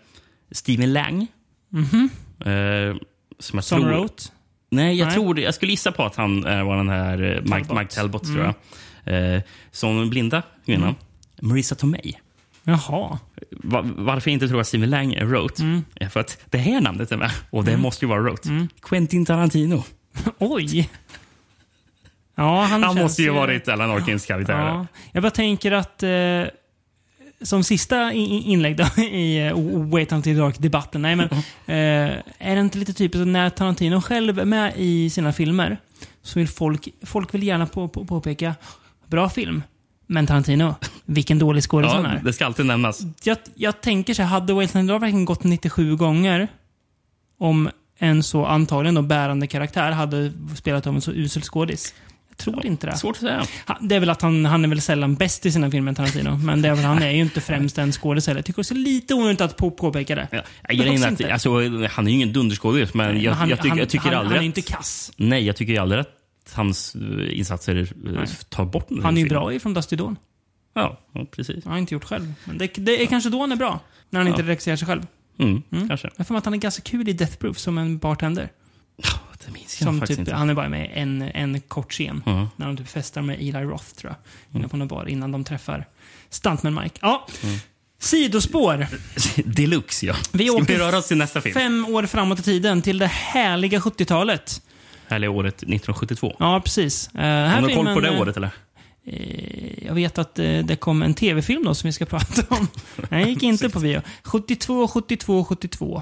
Stephen Lang. Eh, som jag. Som tror, wrote? Nej, jag Nej. tror. Jag skulle gissa på att han eh, var den här eh, Mike Mike Talbot tror jag. Eh, som blinda kvinna. Mm. Marissa Tomei. Jaha. Va- varför jag inte tror att Stephen Lang är wrote Mm. är för att det här namnet är med. Och det måste ju vara wrote. Quentin Tarantino. Oj! Ja, han, Han måste ju ha varit Alan Arkins karaktär. Ja. Jag bara tänker att eh, som sista inlägg då, i uh, Wait Until Dark-debatten. Nej, men, eh, är det inte lite typiskt att när Tarantino själv är med i sina filmer så vill folk, folk vill gärna på, på, påpeka bra film. Men Tarantino, vilken dålig skådis han Ja, är. det ska alltid nämnas. Jag, jag tänker så här, hade Until Dark verkligen gått 97 gånger om en så antagligen då bärande karaktär hade spelat av en så usel skådis? Jag tror inte det. Svårt att säga. Det är väl att han, han är väl sällan bäst i sina filmer, Tarantino. Men det är väl, han är ju inte främst en skådespelare. Jag tycker också det lite onödigt att på, påpeka det. Ja, också är att, alltså, han är ju ingen dunderskådis, men jag, han, jag, tycker, han, jag tycker han, aldrig han är ju inte kass. Nej, jag tycker aldrig att hans eh, insatser eh, tar bort den Han är ju filmen. bra ifrån Dusty Dawn. Ja, ja, precis. Det har han inte gjort själv. Men det, det är kanske då han är bra. När han inte regisserar sig själv. Mm, Kanske. Jag får att han är ganska kul i Death Proof som en bartender. Det minns jag Som faktiskt typ, inte. han är bara med en, en kort scen. Ja. När de typ festar med Eli Roth, tror jag. Inne på någon bar innan de träffar Stuntman Mike. Ja. Sidospår. Deluxe, ja. Vi Ska åker vi röra oss till nästa film? Fem år framåt i tiden till det härliga 70-talet. Är året 1972. Ja, precis. Här Har du koll på det eh, året, eller? eh, Jag vet att eh, det kom en tv-film då som vi ska prata om. Jag gick inte på bio. 72, 72, 72.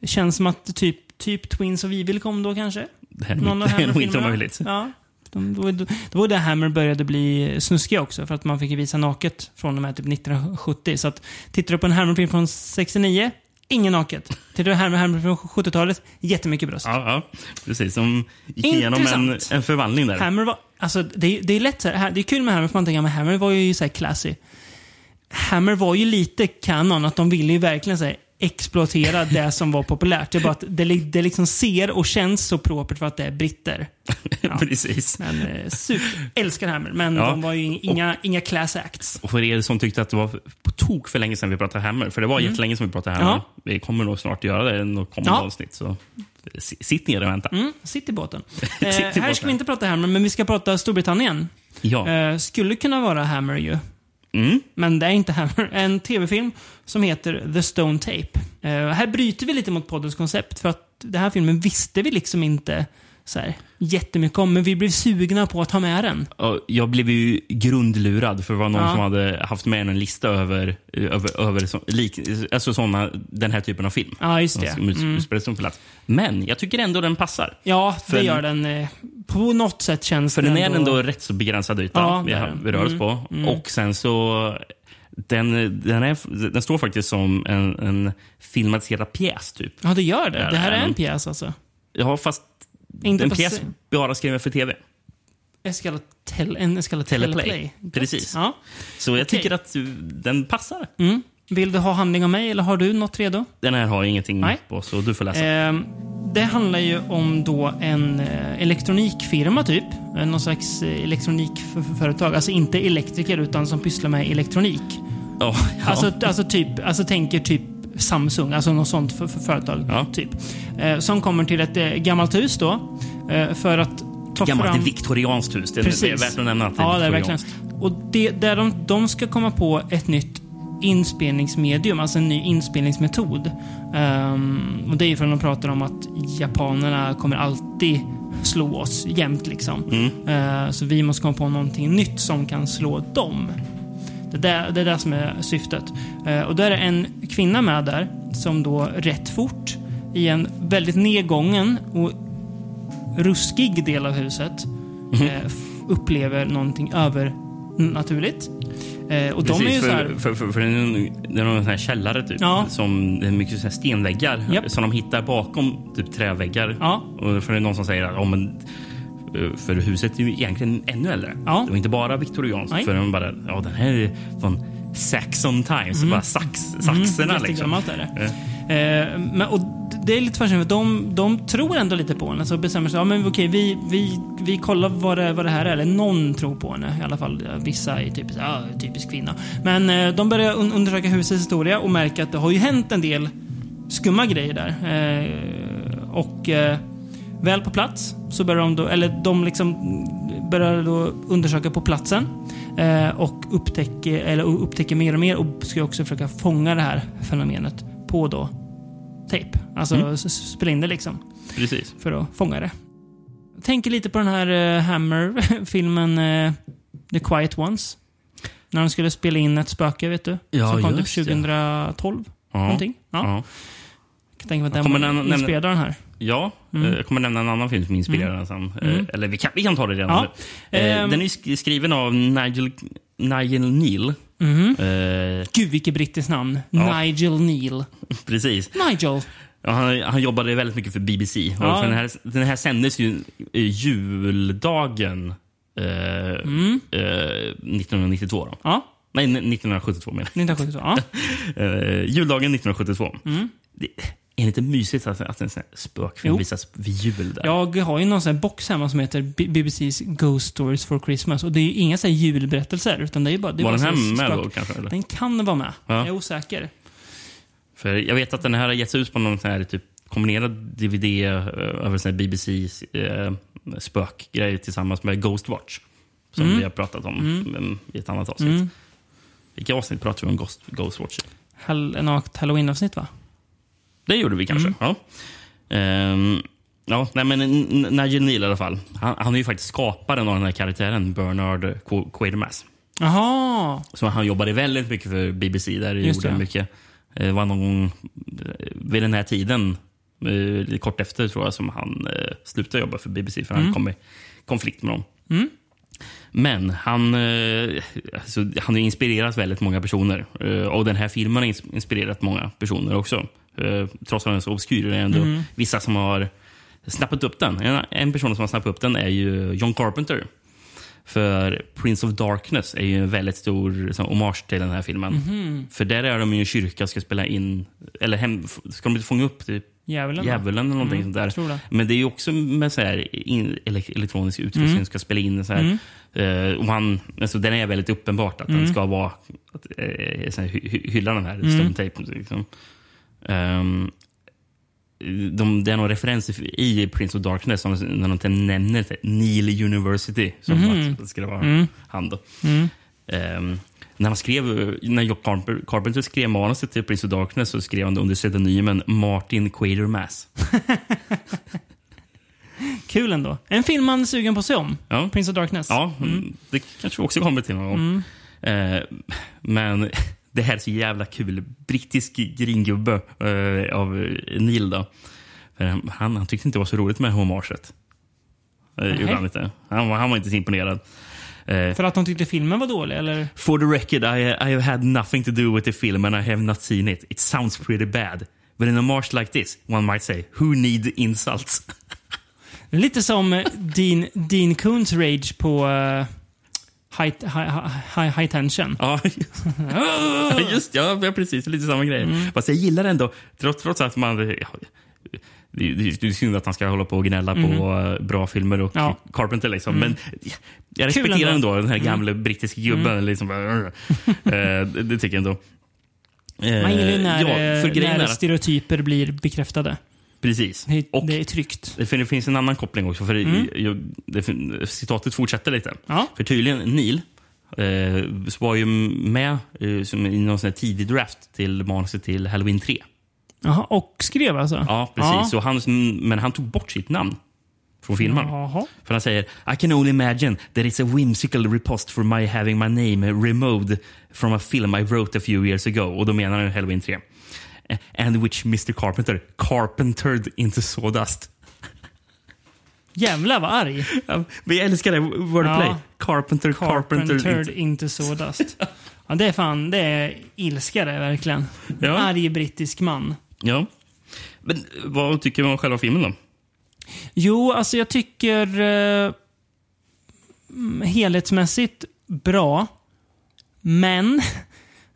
Det känns som att typ, typ Twins of Evil kom då kanske? Det är, Någon det är nog inte omöjligt. Ja. De, då, då, då var det Hammer började bli snuskiga också, för att man fick visa naket från och med typ 1970. Så att, tittar du på en Hammer-film från 69, ingen naket. Tittar du på en Hammer från 70-talet, jättemycket bröst. Ja, ja, precis. Som gick igenom en, Intressant. en förvandling där. Hammer var, alltså det, är- det är lätt så här, det är kul med Hammer för man tänker, men Hammer var ju så här classy. Hammer var ju lite kanon, att de ville ju verkligen här, exploatera det som var populärt. Det är bara att det, det liksom ser och känns så propert för att det är britter. Ja. precis. Men eh, super, älskar Hammer, men Ja. de var ju inga, inga class acts. Och för er som tyckte att det var på tok för länge sedan vi pratade Hammer, för det var jättelänge sedan vi pratade Hammer. Mm. Ja. Vi kommer nog snart göra det i något kommande Ja. avsnitt. Så sitt ner och vänta. Mm, sitt i båten. Sitt i Eh, här ska vi inte prata Hammer, men vi ska prata Storbritannien. Ja. Eh, skulle kunna vara Hammer ju. Mm. Men det är inte Hammer. En tv-film som heter The Stone Tape. Uh, här bryter vi lite mot poddens koncept för att den här filmen visste vi liksom inte så här, jättemycket om, men vi blev sugna på att ha med den. Jag blev ju grundlurad för det var någon Ja. som hade haft med en lista över, över, över så, lik, alltså såna, den här typen av film. Ja, just det. Ut- Mm. Men jag tycker ändå den passar. Ja, det För- gör den. eh, På något sätt känns För den är ändå rätt så begränsad yta Ja, vi, har- vi rör oss Mm, på. mm. Och sen så... Den, den, är, den står faktiskt som en, en filmatiserad pjäs, typ. Ja, det gör det. Det här är en pjäs alltså. Ja, fast Inte en pjäs bara skriven för tv. En så kallad tel, en kallad Teleplay. teleplay. Precis. Ja. Så jag Okej. tycker att uh, den passar. Mm. Vill du ha handling av mig eller har du något redo? Den här har ingenting Nej. på, så du får läsa. Ehm, det handlar ju om då en eh, elektronikfirma typ. Eh, Någon slags eh, elektronikföretag. Alltså inte elektriker utan som pysslar med elektronik. Ja, ja. Alltså, alltså, typ, alltså tänker typ Samsung, alltså något sånt för, för företag. Ja. Typ. Eh, som kommer till ett eh, gammalt hus då. Eh, för att ta Gammalt fram... viktorianskt hus. Det är Precis. det är värt att nämna att det är Ja, det är verkligen. Och det, där de, de ska komma på ett nytt inspelningsmedium, alltså en ny inspelningsmetod. Ehm, och det är för att de pratar om att japanerna kommer alltid slå oss jämt liksom. Eh, så vi måste komma på någonting nytt som kan slå dem. Det, där, det är det som är syftet. Eh, och där är en kvinna med där som då rätt fort i en väldigt nedgången och ruskig del av huset f- upplever någonting övernaturligt. Eh, och de är ju Precis, så här... för, för, för, för det är det någon sån här källare typ. Ja. Som det är mycket så här stenväggar Japp. som de hittar bakom typ träväggar. Ja. Och för det är någon som säger att ja, men, för huset är ju egentligen ännu äldre. Ja. Det var inte bara viktorianskt. Nej. För de bara, ja den här är från Saxon Times. Bara sax, saxerna liksom. Jättegammalt är det. Eh, men, och det är lite fascinerande, för de, de tror ändå lite på henne. Så bestämmer sig, ja men okej, vi, vi, vi kollar vad det, vad det här är. Eller någon tror på henne. I alla fall eh, vissa är typiskt, ja, typisk kvinna. Men eh, de börjar un undersöka husets historia och märker att det har ju hänt en del skumma grejer där. Eh, och eh, Väl på plats så börjar de då, eller de liksom börjar då undersöka på platsen eh, och upptäcker, eller upptäcker mer och mer och ska också försöka fånga det här fenomenet på då tejp. Alltså s- spela in det liksom Precis. för att fånga det. Jag tänker lite på den här eh, Hammer-filmen eh, The Quiet Ones. När de skulle spela in ett spöke, vet du? Ja, Som kom typ det. 2012. Ja. Någonting. Ja. Ja. Jag kan tänka mig att den var av den här. Ja, Mm. eh, jag kommer nämna en annan film som inspirerar den sen. Eh, Eller vi kan, vi kan ta det redan Ja. Eh, Ehm. Den är sk- skriven av Nigel, Nigel Neal. Mhm. Eh, Gud, vilket brittiskt namn. Ja. Nigel Neal. precis. Nigel. Ja, han, han jobbade väldigt mycket för BBC. Ja. den, här, den här sändes ju juldagen eh, eh, 1992. Då. Ja, Nej, 1972 menar 1972. Ja. jag. Juldagen 1972. Det är lite mysigt att, att en sån här spökfilm Jo. visas vid jul. Där. Jag har ju någon sån här box hemma som heter BBC's Ghost Stories for Christmas. Och det är ju inga så här julberättelser. Utan det är bara, det är Var bara den här med spök- då kanske? Eller? Den kan vara med. Ja. Jag är osäker. För jag vet att den här har getts ut på någon sån här typ kombinerad DVD eh, över sån här BBC eh, spökgrej tillsammans med Ghostwatch. Som Mm. vi har pratat om mm. i ett annat avsnitt. Vilka avsnitt pratar vi om Ghost, Ghostwatch? i? Hall- halloween-avsnitt va? Det gjorde vi kanske. Ja. Ehm, ja, nej, men Nigel Neal i alla fall. Han, han är ju faktiskt skaparen av den här karaktären, Bernard Qu- Quatermass. Jaha! Så han jobbade väldigt mycket för BBC. Där Just gjorde det. mycket. Eh, Det var någon gång eh, vid den här tiden, eh, kort efter tror jag, som han eh, slutade jobba för BBC. För han kom i konflikt med dem. Men han, eh, alltså, han har inspirerat väldigt många personer. Eh, och den här filmen har ins- inspirerat många personer också. Eh, trots att den är så obskyr är det ändå vissa som har snappat upp den. En, en person som har snappat upp den är ju John Carpenter. För Prince of Darkness är ju en väldigt stor så, hommage till den här filmen. För där är de i en kyrka och ska spela in, eller hem, ska de inte fånga upp typ Djävulen. djävulen eller någonting sånt där. Men det är ju också med så här in, ele- elektronisk utrustning Mm. ska spela in. Så här, eh, och han, alltså, den är väldigt uppenbart att Mm. den ska vara att, eh, hylla den här stone tape. Liksom. Ehm, de, det är någon referens i, Prince of Darkness som, när de nämner Neil University som Mhm. att det skulle vara Mm. han. Då. Ehm, när, han skrev, när Jock Carpenter, skrev manuset till Prince of Darkness så skrev han det under pseudonymen Martin Quatermass. Kul ändå. En film man är sugen på att se om. Ja. Prince of Darkness. Ja, det kanske vi också kommer till någon gång. Eh, men det här är så jävla kul. Brittisk gringubbe eh, av Neil. Då. För han, han tyckte inte det var så roligt med hommaget. Eh, gjorde han, inte. Han, var, han var inte så imponerad. Eh, För att de tyckte filmen var dålig, eller? For the record, I, I have had nothing to do with the film and I have not seen it. It sounds pretty bad. But in a march like this, one might say, who need insults? Lite som eh, Dean, Dean Koons rage på eh, high, high, high, high Tension. Ja, just ja, ja, precis. Lite samma grej. Fast jag gillar ändå, trots, trots att man... Ja, det, det, det är synd att han ska hålla på och gnälla på eh, bra filmer och Ja. Carpenter. Liksom. Men jag respekterar ändå. ändå den här gamla brittiska gubben. Liksom, bara, eh, det, det tycker jag ändå. Eh, Man gillar ju när, ja, eh, när stereotyper blir bekräftade. Precis. Det, Och det är tryggt. det, det finns en annan koppling också. För jag, det, citatet fortsätter lite. Ja. För tydligen Neil eh, var ju med eh, som i någon sån tidig draft till manuset till Halloween 3. Jaha, och skrev alltså? Ja, precis. Så han, men han tog bort sitt namn från filmen. Jaha. För han säger I can only imagine that it's a whimsical riposte for my having my name removed from a film I wrote a few years ago. Och då menar han Halloween 3. And which Mr Carpenter carpentered into sawdust. Jävlar vad arg. Ja, jag älskar det. Wordplay. Ja. Carpenter, carpenter. Carpentered into sawdust. Ja, det är fan, det är ilska det verkligen. Ja. Arg brittisk man. Ja. Men vad tycker du om själva filmen då? Jo, alltså jag tycker eh, mm, helhetsmässigt bra. Men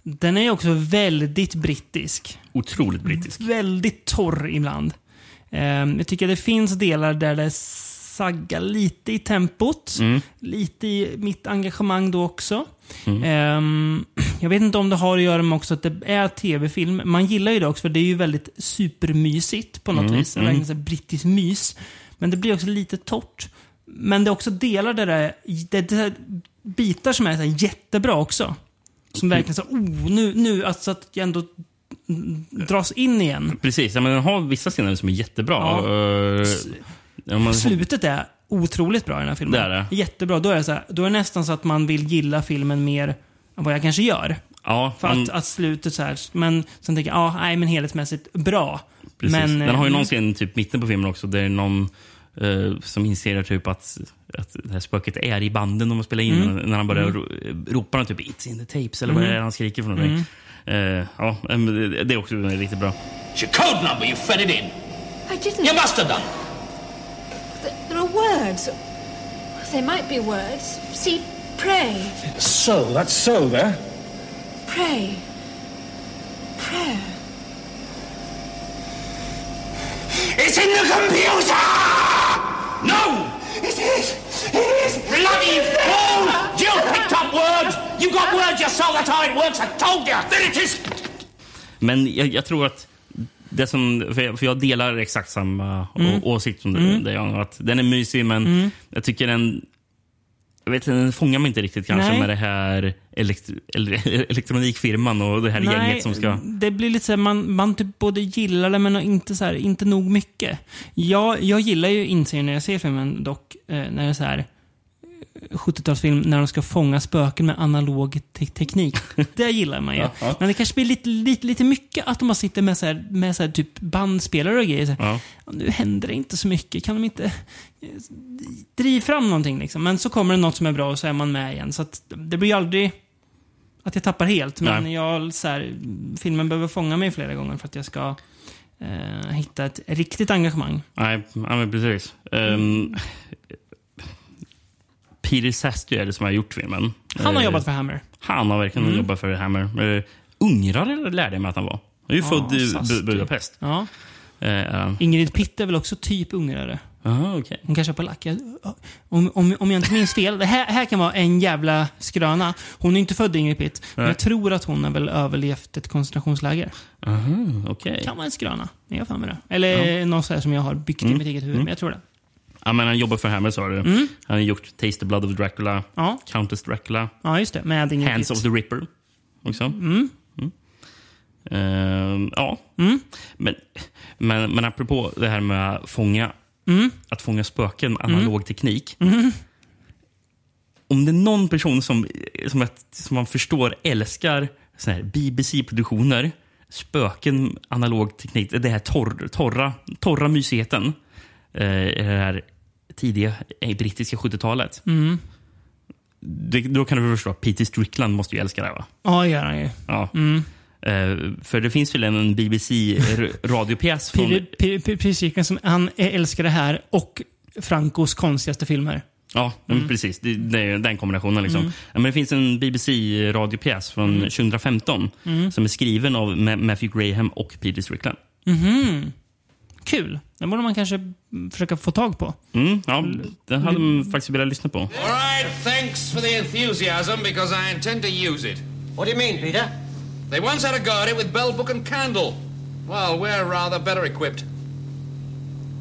den är också väldigt brittisk. Otroligt brittisk. Väldigt torr ibland. Eh, jag tycker det finns delar där det saggar lite i tempot. Lite i mitt engagemang då också. Ehm, jag vet inte om det har att göra med också att det är tv-film. Man gillar ju det också för det är ju väldigt supermysigt på något vis. Det är verkligen så här brittisk mys. Men det blir också lite torrt. Men det är också delar där det är, det, det är bitar som är så jättebra också. Som verkligen så, oh, nu, nu, alltså att jag ändå dras in igen. Precis, ja, men den har vissa scener som är jättebra. Ja. Eh, ja, man- Slutet är otroligt bra i den här filmen. Det är det. Jättebra. Då är det, så här, då är det nästan så att man vill gilla filmen mer än vad jag kanske gör. Ja, För man- att, att slutet så här, men sen tänker jag, ja, nej men helhetsmässigt bra. Precis. Men, den har ju eh, någon scen typ mitten på filmen också där någon eh, som inser typ att, att det här spöket är i banden de spelar in. Mm. När han börjar ro, ropar han typ “It's in the tapes” eller vad Mm. är det han skriker för någonting. Eh, ja, men det- är också riktigt bra. It's your code number. You fed it in. I didn't. You must have done. Th- There are words. There might be words. See, pray, So, that's so there. pray, prayer. It's in the computer! No! It is! It is! Bloody fool! You picked up words! You got words, you saw that's how it works. I told you! There it is! Men jag, jag tror att det som, för jag, för jag delar exakt samma Mm. åsikt som Mm. det. Jag, att den är mysig, men Mm. jag tycker den... Jag vet, den fångar mig inte riktigt kanske Nej. med det här elekt, elektronikfirman och det här gänget som ska... det blir lite så här, man, man typ både gillar det men inte, så här, inte nog mycket. Jag, jag gillar ju inserien när jag ser filmen dock, eh, när det är så här 70-talsfilm när de ska fånga spöken med analog te teknik. Det gillar man ju. Ja. Men det kanske blir lite, lite, lite mycket att de har sitter med, så här, med så här, typ bandspelare och grejer. Ja. Nu händer det inte så mycket. Kan de inte eh, driv fram någonting liksom? Men så kommer det något som är bra och så är man med igen. Så att det blir ju aldrig att jag tappar helt. Men Nej. jag, så här, filmen behöver fånga mig flera gånger för att jag ska eh, hitta ett riktigt engagemang. Nej, ja, men precis. Um, Peter Sastu är det som har gjort filmen. Han har Eh, jobbat för Hammer. Han har verkligen Mm. jobbat för Hammer. Uh, ungrare lärde jag mig att han var. Han är ju Ja, född i Budapest. Ja. Han. Ingrid Pitt är väl också typ ungrare. Aha, okej. Hon kanske är polack. Om, om, om jag inte minns fel. Det här, här kan vara en jävla skröna. Hon är inte född Ingrid Pitt. Men jag tror att hon har väl överlevt ett koncentrationsläger. Aha, okej. kan vara en skröna. Men jag har för mig det. Eller något så här som jag har byggt i Mm. mitt eget huvud. Mm. Men jag tror det. Ja, men han jobbar för Hammer sa du. Mm. Han har gjort Taste the Blood of Dracula, Ja. Countess Dracula, Ja, just det. Med Hands Pitt. of the Ripper också. Mm. Ehm, ja. Mm. Men, men, men apropå det här med att fånga, Mm. att fånga spöken analog teknik. Mm. Om det är någon person som, som, jag, som man förstår älskar BBC-produktioner, spöken, analog teknik, det här torr, torra, torra mysigheten. I det här tidiga eh, brittiska 70-talet. Mm. Det, då kan du förstå att Peter Strickland måste ju älska det va? Ja, det gör han ju. Ja. Mm. Eh, för det finns väl en BBC-radiopjäs från... Peter- Cirken som han älskar det här och Francos konstigaste filmer. Ja, men precis. Det, det är den kombinationen. Liksom. Mm. Ja, men det finns en BBC-radiopjäs från 2015 Mm. som är skriven av Ma- Matthew Graham och Peter Strickland. Kul. Den borde man kanske mm, försöka få tag på. Mm, ja, den hade man faktiskt velat lyssna på. All right, thanks for the enthusiasm because I intend to use it. What do you mean, Peter? They once had a guard with bell, book, and candle. Well, we're rather better equipped.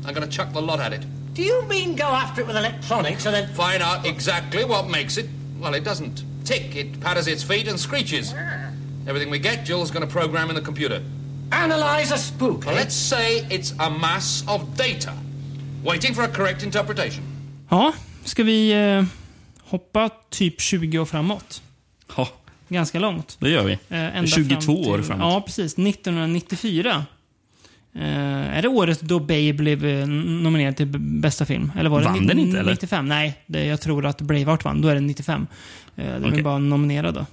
I'm gonna chuck the lot at it. Do you mean go after it with electronics and then... Find out exactly what makes it. Well, it doesn't tick. It patters its feet and screeches. Everything we get, Jill's gonna program in the computer. Analyze a spook, Well, eh? let's say it's a mass of data, waiting for a correct interpretation. Ja, ska vi eh, hoppa typ 20 år framåt? Ja, Ganska långt. det gör vi. Eh, ända 22 fram år till- framåt. Ja, precis. 1994. Eh, är det året då Babe blev eh, nominerad till bästa film? Eller var det Vann den inte, eller? 95? Nej, det, jag tror att Braveheart vann. Då är det 95. Eh, den Okej. är bara nominerad då.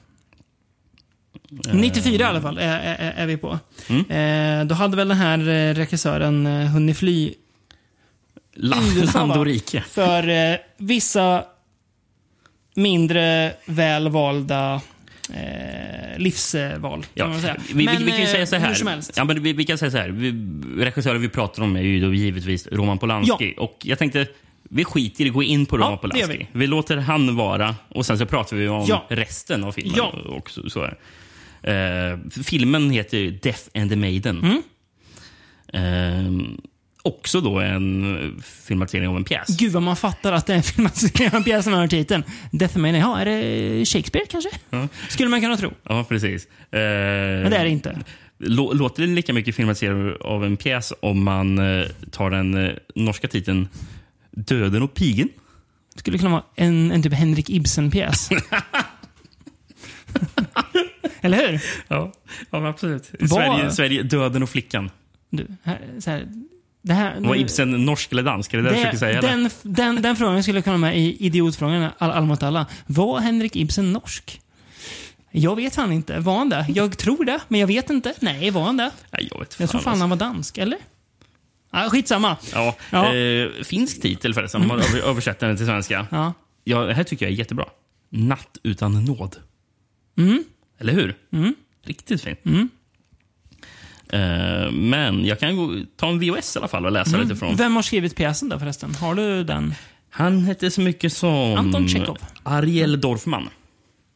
94 i alla fall är, är, är vi på. Mm. Eh, då hade väl den här eh, regissören eh, hunnit fly La- Land och rike. För eh, vissa mindre välvalda eh, livsval. Ja, Kan man säga. vi, vi, Men, vi kan ju eh, säga så här. Ja, men vi, vi kan säga så här. Vi, regissörer vi pratar om är ju då givetvis Roman Polanski. Och jag tänkte, vi skiter i att gå in på Roman Ja, Polanski. Vi. låter han vara och sen så pratar vi om Ja. resten av filmen. Ja. Och så, så är. Eh, filmen heter Death and the Maiden. Mm. Eh, också då en filmatisering av en pjäs. Gud vad man fattar att det är en filmatisering av pjäsen med titeln. Deathmania, ja, är det Shakespeare kanske? Skulle man kunna tro. Ja, precis. Eh, Men det är det inte. lå- Låter det lika mycket filmatiserat av en pjäs om man eh, tar den eh, norska titeln Döden och pigen? Skulle kunna vara en, en typ Henrik Ibsen-pjäs. Eller hur? Ja, ja absolut. Vad- Sverige, Sverige, Döden och flickan. Du, här, så här, det här, Var Ibsen norsk eller dansk? Är det det, jag försöker säga? eller? den, den, den frågan skulle kunna vara med i idiotfrågan all, all mot alla. Var Henrik Ibsen norsk? Jag vet han inte. Var han det? Jag tror det, men jag vet inte. Nej, var han det? Nej, jag vet Jag tror fan alltså. han var dansk, eller? Ah, skitsamma. Ja, Ja. Eh, finsk titel förresten, om man över- översätter den till svenska. Ja. Ja, det här tycker jag är jättebra. Natt utan nåd. Mm. Eller hur? Mm. Riktigt fint. Eh, men jag kan gå, ta en VHS i alla fall och läsa lite från. Mm. Vem har skrivit pjäsen då förresten? Har du den? Han hette så mycket som... Anton Tjechov. Ariel Dorfman.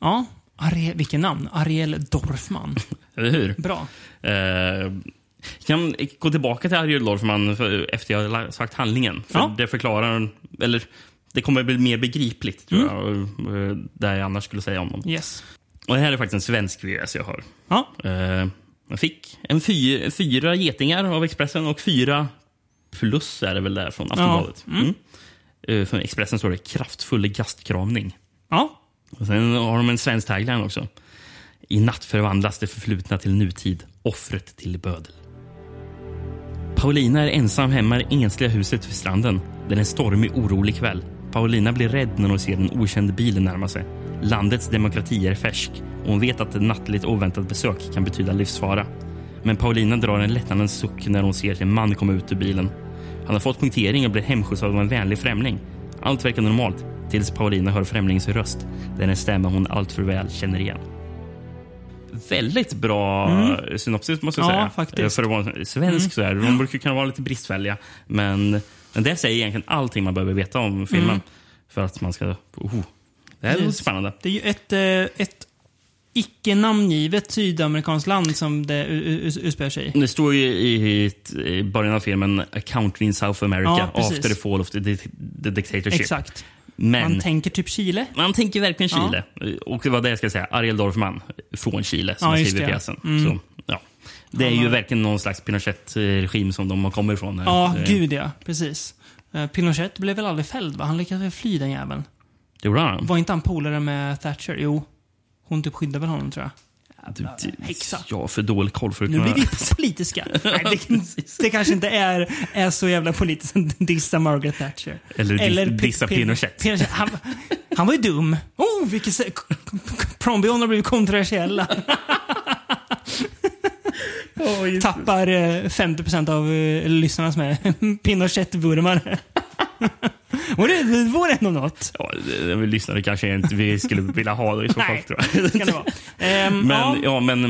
Ja. Ariel, vilken namn? Ariel Dorfman. Eller hur? Bra. Eh, kan gå tillbaka till Ariel Dorfman för, efter jag har sagt handlingen. För Ja. Det förklarar... Eller det kommer bli mer begripligt, tror Mm. jag. eh, Det jag annars skulle säga om honom. Yes. Och det här är faktiskt en svensk VHS jag har. Ja. Eh, jag fick en fy, fyra getingar av Expressen och fyra plus är det väl där från Aftonbladet. Ja. Mm. Mm. Eh, från Expressen står det kraftfull gastkramning. Ja. Och sen har de en svensk tagline också. I natt förvandlas det förflutna till nutid, offret till bödel. Paulina är ensam hemma i det ensliga huset vid stranden. Det är en stormig, orolig kväll. Paulina blir rädd när hon ser den okände bilen närma sig. Landets demokrati är färsk och hon vet att ett nattligt oväntat besök kan betyda livsfara. Men Paulina drar en lättnadens suck när hon ser en man komma ut ur bilen. Han har fått punktering och blir hemskjutsad av en vänlig främling. Allt verkar normalt tills Paulina hör främlings röst. Det är en stämma hon alltför väl känner igen. Väldigt bra Mm. synopsis måste jag Ja, säga. faktiskt. För att vara en svensk Mm. så här. De brukar kunna vara lite bristfälliga. Men, men det säger egentligen allting man behöver veta om filmen. Mm. För att man ska... Oh, det här är Precis. spännande. Det är ju ett, eh, ett icke namngivet sydamerikanskt land som det utspelar sig i. Det står ju i, i början av filmen A country in South America Ja, after the fall of the, the dictatorship. Exakt. Men Man tänker typ Chile. man tänker verkligen Ja. Chile. Och det var det jag ska säga. Ariel Dorfman från Chile som Ja, har skrivit pjäsen. Mm. Så, ja. Det är ju verkligen någon slags Pinochet-regim som de kommit ifrån. Ja, Eh, gud ja. Precis. Eh, Pinochet blev väl aldrig fälld, va? Han lyckades väl fly den jäveln. Gjorde han? Var inte han polare med Thatcher? Jo. Hon typ skyddade väl honom, tror jag. Du, häxa. Jag har för dålig koll för att Nu kunna... blir vi politiska. Nej, det, det kanske inte är, är så jävla politiskt att dissa Margaret Thatcher. Eller Pi- dissa Pin- Pinochet. Pinochet. Han, han var ju dum. Oh, vilket... Prombion har blivit kontroversiella. Tappar eh, 50% av eh, lyssnarna som är Pinochet-vurmare. Var det, det ändå något? Ja, det- det vi lyssnare kanske inte vi skulle vilja ha det i så fall. Nej, Tror jag. kan det vara. Ehm, Men, ja. ja, men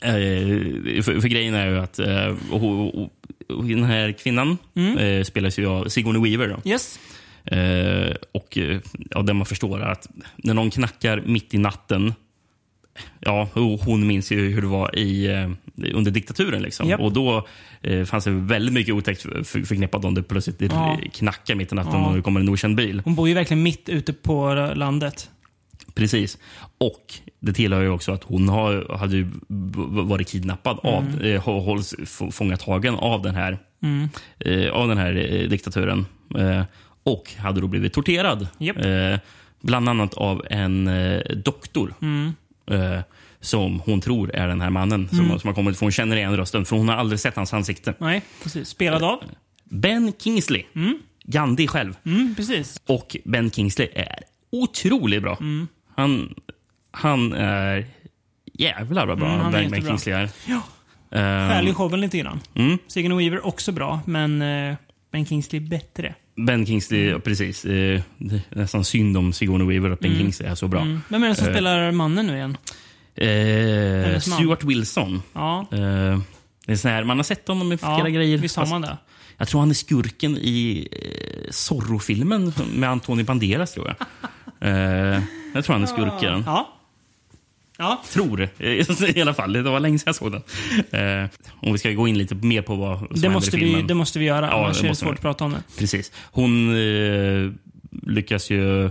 eh, för, för grejen är ju att eh, och, och, och, och den här kvinnan Mm. eh, spelas ju av Sigourney Weaver. Då. Yes. Och ja, det man förstår är att när någon knackar mitt i natten Ja, hon minns ju hur det var i, eh, under diktaturen. Liksom. Japp. Och Då eh, fanns det väldigt mycket otäckt för- för- förknippat om det plötsligt Ja. knackar mitt i natten Ja. och det kommer en okänd bil. Hon bor ju verkligen mitt ute på landet. Precis. Och det tillhör ju också att hon har, hade varit kidnappad av, Mm. eh, hå- hålls fångatagen av den här, Mm. eh, av den här eh, diktaturen. Eh, och hade då blivit torterad. Japp. Eh, bland annat av en eh, doktor. Mm. Eh, som hon tror är den här mannen som, Mm. som har kommit. För hon känner igen rösten, för hon har aldrig sett hans ansikte. Nej, precis. Spelad av? Ben Kingsley. Gandhi själv. Mm, precis. Och Ben Kingsley är otroligt bra. Mm. Han, han är jävlar vad bra Mm, han ben, ben. Kingsley är. Ja. Ehm, Stjäl ju showen lite grann. Mm. Sigourney Weaver också bra, men eh, Ben Kingsley bättre. Ben Kingsley, ja, precis. Eh, det är nästan synd om Sigourney Weaver att Ben Mm. Kingsley är så bra. Mm. Vem är det som Eh, spelar mannen nu igen? Eh. Stuart Wilson. Ja. Eh, det är sån här, man har sett honom i Ja, flera grejer. visst har man det. Jag tror han är skurken i eh, Zorro-filmen med Antonio Banderas. tror jag. eh, jag tror han är skurken. Ja. Ja. Tror i alla fall. Det var länge sedan jag såg den. Eh, om vi ska gå in lite mer på vad som Det händer måste, i vi, filmen. det måste vi göra, Ja, annars det är det svårt vi. att prata om det. Precis. Hon eh, lyckas ju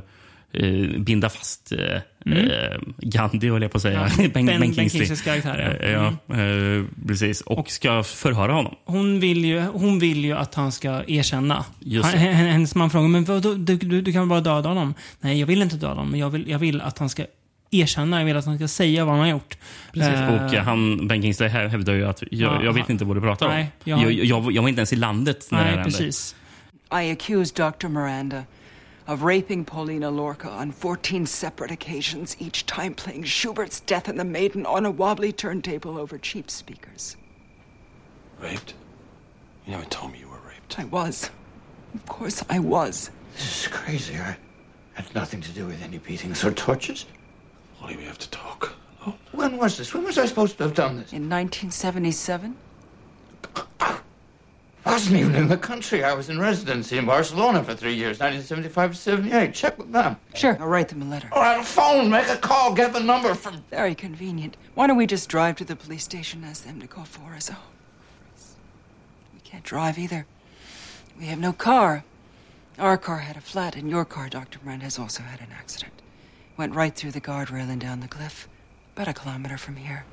eh, binda fast eh, Mm. eh, Gandhi, höll jag på att säga. Ja, ben, ben, Ben- Ben Kingsley. Kingsleys karaktär, ja. Eh, ja eh, precis. Och, ska förhöra honom. Hon vill, ju, hon vill ju att han ska erkänna. Han, hennes man frågar, men vadå, du, du, du kan bara döda honom. Nej, jag vill inte döda honom, men jag vill, jag vill att han ska erkänna. Jag vill att han ska säga vad han har gjort. Precis. Eh, Och eh, han, Ben Kingsley här hävdar ju att jag, Ja, jag vet inte vad du pratar Nej, om. jag- Jag, jag, jag var inte ens i landet när det här Nej, hände. precis. I accuse Dr. Miranda of raping Paulina Lorca on 14 separate occasions, each time playing Schubert's Death and the Maiden on a wobbly turntable over cheap speakers. Raped? You never told me you were raped. I was. Of course, I was. This is crazy. I had nothing to do with any beatings or tortures. Ollie, we have to talk. When was this? When was I supposed to have done this? In 1977? I wasn't even in the country. I was in residency in Barcelona for three years, 1975 to 78. Check with them. Sure. I'll write them a letter. Or on a phone, make a call, get the number from. Very convenient. Why don't we just drive to the police station and ask them to call for us? Oh, we can't drive either. We have no car. Our car had a flat, and your car, Dr. Brand, has also had an accident. Went right through the guardrail and down the cliff. About a kilometer from here.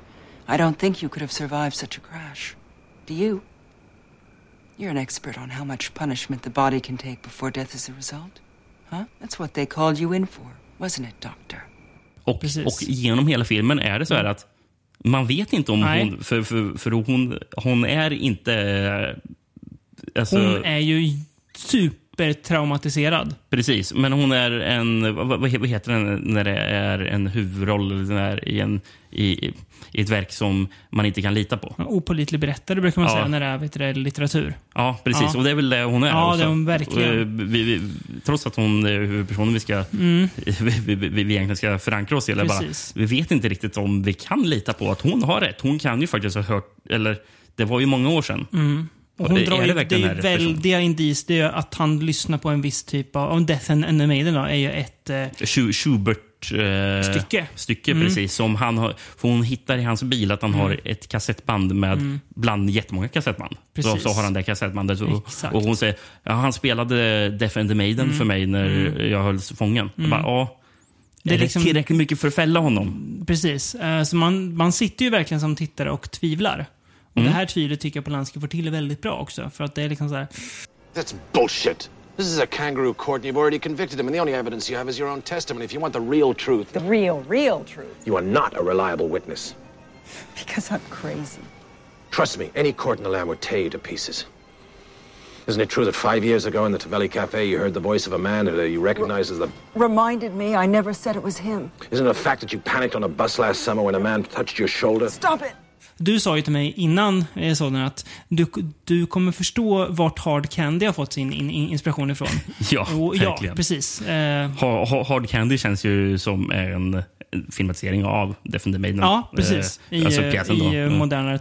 I don't think you could have survived such a crash. Do you? You're an expert on how much punishment the body can take before death is the result. Huh? That's what they called you in for, wasn't it, Doctor? Och, och genom hela filmen är det så här att man vet inte om Nej. hon... För, för, för hon, hon är inte... eh, Alltså, Hon är ju supertraumatiserad. Precis, men hon är en... Vad, vad heter den när det är en huvudroll eller den är i, en, i, i ett verk som man inte kan lita på? Opålitlig berättare brukar man Ja. säga när det är vet du, litteratur. Ja, precis. Ja. Och det är väl det hon är. Ja, också. det är hon verkligen. Eh, Vi, vi, trots att hon är huvudpersonen vi, ska, Mm. vi, vi, egentligen ska förankra oss i. Eller bara, vi vet inte riktigt om vi kan lita på att hon har rätt. Hon kan ju faktiskt ha hört... Eller, det var ju många år sedan. Mm. Och hon är drar det ju, det verkligen är ju väldiga indiz. Det är att han lyssnar på en viss typ av... Om Death and, and the Maiden då, är ju ett... Eh, Schu- Schubert eh, Stycke. stycke Mm. precis. Som han har, för hon hittar i hans bil att han Mm. har ett kassettband med Mm. bland jättemånga kassettband. Så, Precis. så har han det kassettbandet. Och, och hon säger ja, han spelade Death and the Maiden Mm. för mig när Mm. jag hölls fången. Jag Mm. bara, ja, Det är det liksom- tillräckligt mycket för att fälla honom? Precis. Eh, Så man, man sitter ju verkligen som tittare och tvivlar. Och Mm. det här tvivlet tycker jag Polanski får till väldigt bra också. För att det är liksom så här... That's bullshit. This is a kangaroo court, and you've already convicted him, and the only evidence you have is your own testimony. If you want the real truth, The real, real truth. you are not a reliable witness. Because I'm crazy. Trust me, any court in the land would tear you to pieces. Isn't it true that five years ago in the Tavelli Cafe you heard the voice of a man that you recognized as the... Reminded me I never said it was him. Isn't it a fact that you panicked on a bus last summer when a man touched your shoulder? Stop it! Du sa ju till mig innan såg den att du, du kommer förstå vart Hard Candy har fått sin in, in, inspiration ifrån. Ja, Och, ja verkligen. precis. Eh, Ha- Ha- Hard Candy känns ju som en filmatisering av the Maiden. ja, precis. Eh, I, alltså eh, pjäsen då. i eh, Mm. modernare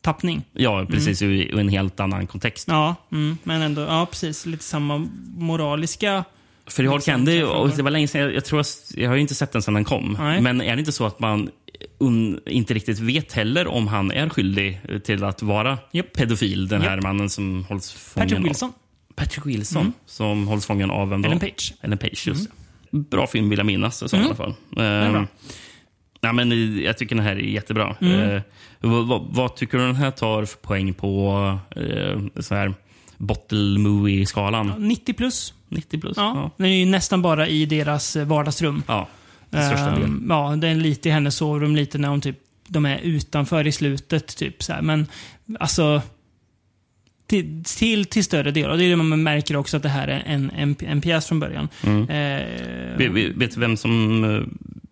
tappning. Ja, precis. I i en helt annan kontext. Ja, mm, men ändå, ja precis. Lite samma moraliska... För i Hard Candy, och det var länge sedan, jag, jag tror jag, jag har ju inte sett den sedan den kom. Nej. Men är det inte så att man un, inte riktigt vet heller om han är skyldig till att vara pedofil, den här Japp. mannen som hålls fången Patrick av- Wilson. Patrick Wilson, Mm. som hålls fången av vem då? Ellen Page. Ellen Page, just det. Bra film vill jag minnas, så i Mm. alla fall. är bra. Ehm, Ja, men eh, jag tycker den här är jättebra. Mm. Eh, vad, vad, tycker du den här tar för poäng på eh, så här bottle movie-skalan? 90 plus. 90 plus? Ja. ja. Den är ju nästan bara i deras eh, vardagsrum. Ja, till största Ehm, delen. Ja, det är lite i hennes sovrum, lite när hon typ, de är utanför i slutet. Typ, så här. Men alltså, till, till, till större del. Och det är det man märker också att det här är en, en, en pjäs från början. Mm. Eh, Vet, du vem som, eh,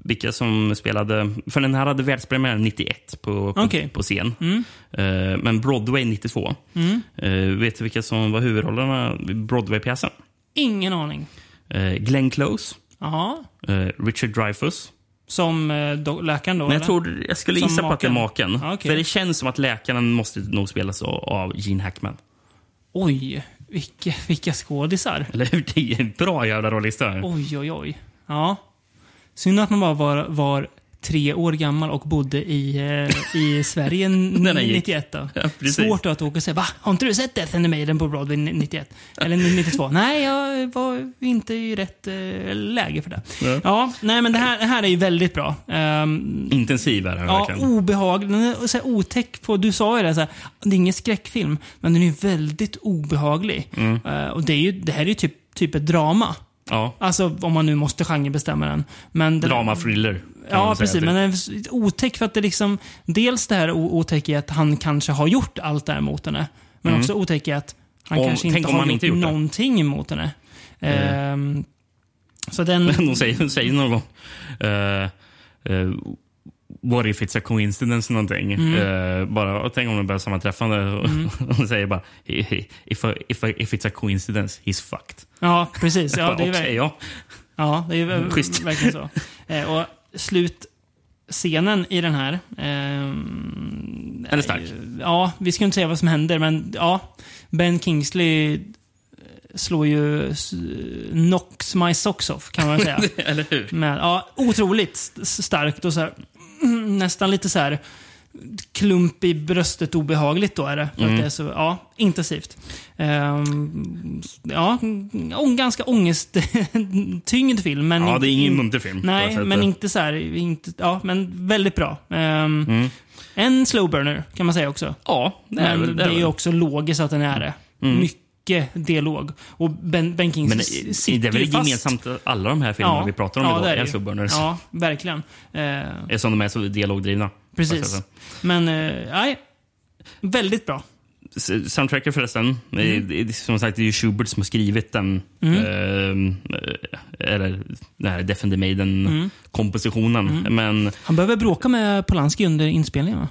vilka som spelade? För den här hade världspremiär 91 på, på, Okej. på scen. Mm. Eh, men Broadway 92. Mm. Eh, vet du vilka som var huvudrollerna i Broadway-pjäsen? Ingen aning. Eh, Glenn Close, Jaha. eh, Richard Dreyfuss. Som eh, läkaren då? Men jag, eller? tror, jag skulle Som gissa på att det är maken. Ja, okej. För det känns som att läkaren måste nog spelas av- av Gene Hackman. Oj, vilka, vilka skådisar. Eller hur? Det är en bra jävla rollista. Oj, oj, oj. Ja. Synd att man bara var, var tre år gammal och bodde i, eh, i Sverige Den gick. 91. Då. Ja, precis. Svårt då att åka och säga va? Har inte du sett Death and Maiden på Broadway 91? Eller 92? nej, jag var inte i rätt eh, läge för det. Ja. Ja, nej men det här, det här är ju väldigt bra. Ehm, Intensiv är den Ja, verkligen. obehaglig. Den är så här otäck på... Du sa ju det, så här, det är ingen skräckfilm, men den är ju väldigt obehaglig. Mm. Eh, och det, är ju, det här är ju typ, typ ett drama. Ja. Alltså om man nu måste genrebestämma den. Men den Drama, thriller. Ja, precis. typ. Men den är otäck för att det liksom... Dels det här o- otäck i att han kanske har gjort allt det här mot henne. Men Mm. också otäck i att han Om- kanske inte har gjort, inte gjort det. någonting mot henne. Mm. Ehm, så den... De säger, säger någon gång... eh, eh, What if it's a coincidence någonting. Mm. Eh, bara, tänk om de börjar sammanträffande och Mm. de säger bara "He- he- if, a, if, a, if it's a coincidence, he's fucked. Ja, precis. Ja, det är verkligen- ja. Ja, det är Schysst. verkligen så. Eh, och slutscenen i den här... ehm, Den är stark. ju- Ja, vi ska inte säga vad som händer, men ja. Ben Kingsley slår ju knocks my socks off, kan man säga. Eller hur? Men, ja, otroligt st- starkt och så här, nästan lite så här klump i bröstet obehagligt då är det. För Mm. att det är så, ja, intensivt. Ehm, ja, en ganska ångesttyngd film. Men Ja, det är ingen in- munter film, Nej, men inte så här, inte, ja, men väldigt bra. Ehm, Mm. En slow burner kan man säga också. Ja, det är men väl- det det är är ju också logiskt att den är det. Mm. Mycket dialog. Och Ben, ben Kingsley Men det sitter är väl fast. gemensamt alla de här filmerna vi pratar om ja, idag det är är det ju. slow burners. Ja, verkligen. Eh, Eftersom de är så dialogdrivna. precis. Men, eh, nej. Väldigt bra. S- Soundtracket förresten, det är- det som sagt det är ju Schubert som har skrivit den. Mm. Eh, eller den här and the Mm. Maiden-kompositionen. Mm. Men Han behöver bråka med Polanski under inspelningen va?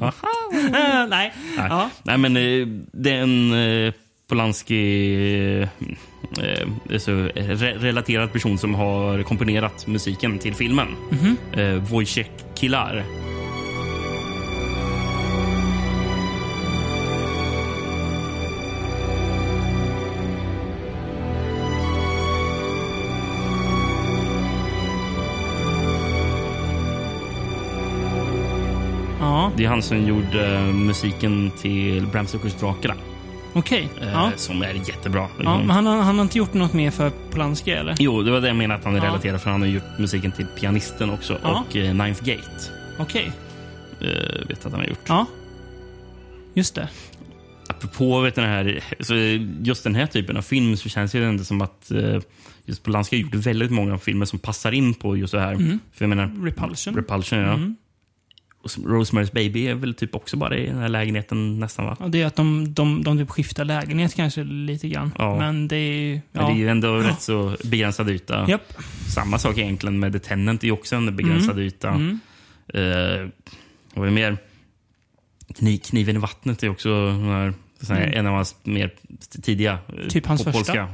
Aha. nej. Nej. Ja. Nej, men eh, det är en eh, Polanski eh, eh, så re relaterad person som har komponerat musiken till filmen. Mhm. Eh, Wojciech Kilar. Det är han som gjorde eh, musiken till Bram Stokers Dracula. okej. eh, Ja. Som är jättebra. Ja, men han, har- han har inte gjort något mer för Polanski eller? Jo, det var det jag menade att han är Ja. relaterad för han har gjort musiken till Pianisten också Ja. och eh, Ninth Gate. Okej. Eh, vet att han har gjort. Ja. Just det. Apropå vet den här, så just den här typen av film så känns det ändå som att eh, just Polanski har gjort väldigt många filmer som passar in på just det här. Mm. För jag menar, Repulsion. Repulsion, ja. Mm. Och Rosemary's Baby är väl typ också bara i den här lägenheten nästan va? Ja, det är att de, de, de typ skiftar lägenhet kanske lite grann. Ja. Men det är ju... Ja. Men det är ju ändå Ja. rätt så begränsad yta. Japp. Samma sak egentligen med The Tenant, det är ju också en begränsad Mm. yta. Mm. Eh, vad är mer? Kni, kniven i vattnet är också här, Mm. en av hans mer tidiga. eh, Typ hans första? polska.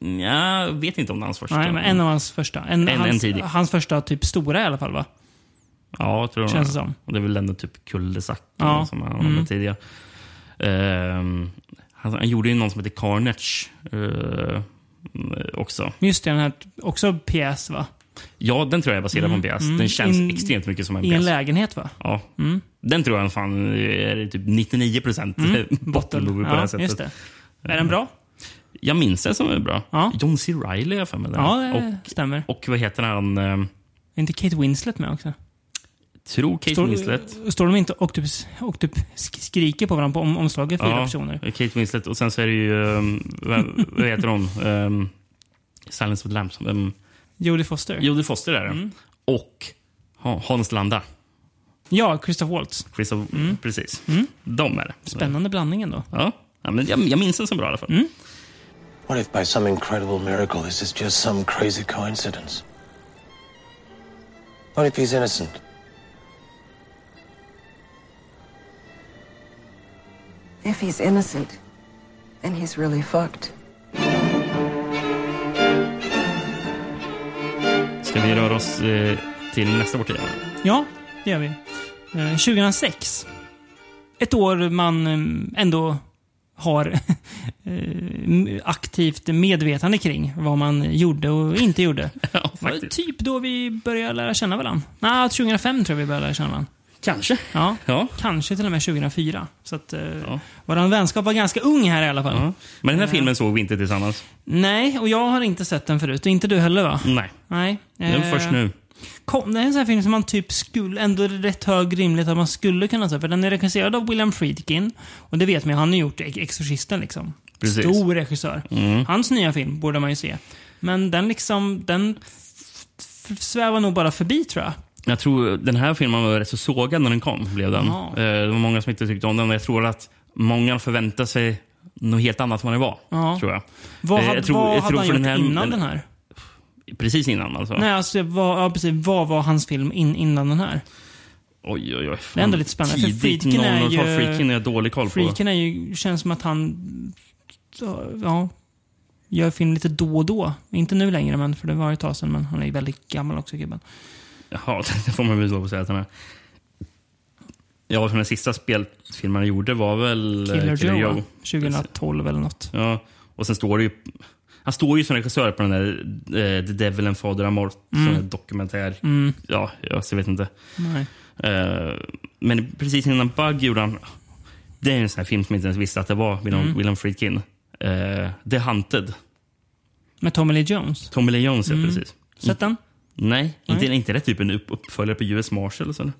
Ja, jag vet inte om det är hans första. Nej, men en av hans första. En, En- hans, en tidig. Hans första typ stora i alla fall va? Ja, jag tror Känns det. som. Och det är väl ändå typ Kuldesack Ja. som han Mm. mm. tidigare. Ehm, han, han gjorde ju någon som heter Carnage eh, också. Just det, den här också pjäs va? Ja, den tror jag är baserad Mm, på en pjäs. mm. Den känns In- extremt mycket som en I pjäs. en lägenhet va? Ja. Mm. Den tror jag fan är typ 99 procent Mm. bottenmovie på Ja, det sättet. just det. Är den bra? Jag minns den som är bra. Ja. John C. Reilly har jag för mig. Ja, det och, stämmer. och vad heter han? Eh, Är inte Kate Winslet med också? Tror Kate står, Winslet. Står de inte och typ, och typ sk- skriker på varandra på om, omslaget, fyra personer? Kate Winslet. Och sen så är det ju... Um, vad, heter hon? Um, Silence of the Lambs. Um, Jodie Foster? Jodie Foster är det. Mm. Och Ha- Hans Landa. Ja, Christoph Waltz. Christoph, Mm. Precis. Mm. De är det. Spännande blandning ändå. Ja. ja men jag, jag minns den som bra i alla fall. Mm. What if by some incredible miracle this is just some crazy coincidence? What if he's innocent? If he's innocent, then he's really fucked. Ska vi röra oss eh, till nästa årtionde? Ja, det gör vi. Eh, 2006. Ett år man eh, ändå har eh, aktivt medvetande kring vad man gjorde och inte gjorde. Ja, Det var typ då vi började lära känna varandra. Nej, 2005 tror jag vi började lära känna varandra. Kanske. Ja, Ja. kanske till och med 2004. Så att eh, vår vänskap var ganska ung här i alla fall. Ja. Men den här Eh, filmen såg vi inte tillsammans. Nej, och jag har inte sett den förut. Inte du heller va? Nej. Nej. Eh, först nu. Kom, det är en sån här film som man typ skulle, ändå rätt hög rimligt att man skulle kunna se. För den är regisserad av William Friedkin. Och det vet man ju, han har gjort Ex- Exorcisten liksom. Precis. Stor regissör. Mm. Hans nya film borde man ju se. Men den liksom, den svävar nog bara förbi tror jag. Jag tror den här filmen var rätt så sågad när den kom. Blev den. Ja. Eh, Det var många som inte tyckte om den. och Jag tror att många förväntade sig något helt annat än vad det var. Ja. Tror jag. Vad, Eh, hade, jag tror- vad jag hade han för gjort den här- innan den här? Precis innan alltså. Nej, alltså vad, ja, precis, vad var hans film in, innan den här? Oj, oj, oj. Det är ändå lite spännande. För Tidigt Friedkin är 00-tal. ju... Friedkin är jag dålig koll på. Friedkin är ju, känns som att han ja, gör film lite då och då. Inte nu längre, men för det var ett tag sedan. Men han är ju väldigt gammal också, gubben. Jaha, det får man väl lov att säga att han är. Ja, för den sista spelfilmen han gjorde var väl eh, Killer, Joe, va? 2012 eller något. Ja, och sen står det ju... Han står ju som regissör på den där eh, The Devil and Father Amort, Mm. dokumentär. Mm. Ja, jag vet inte. Nej. Eh, men precis innan Bug gjorde han... Det är en sån här film som jag inte ens visste att det var William, Mm. William Friedkin. Eh, The Hunted. Med Tommy Lee Jones. Tommy Lee Jones, ja, Mm. precis. Sett den? Nej, inte, Nej. inte det typ en upp, uppföljare på US Marshals? Eller?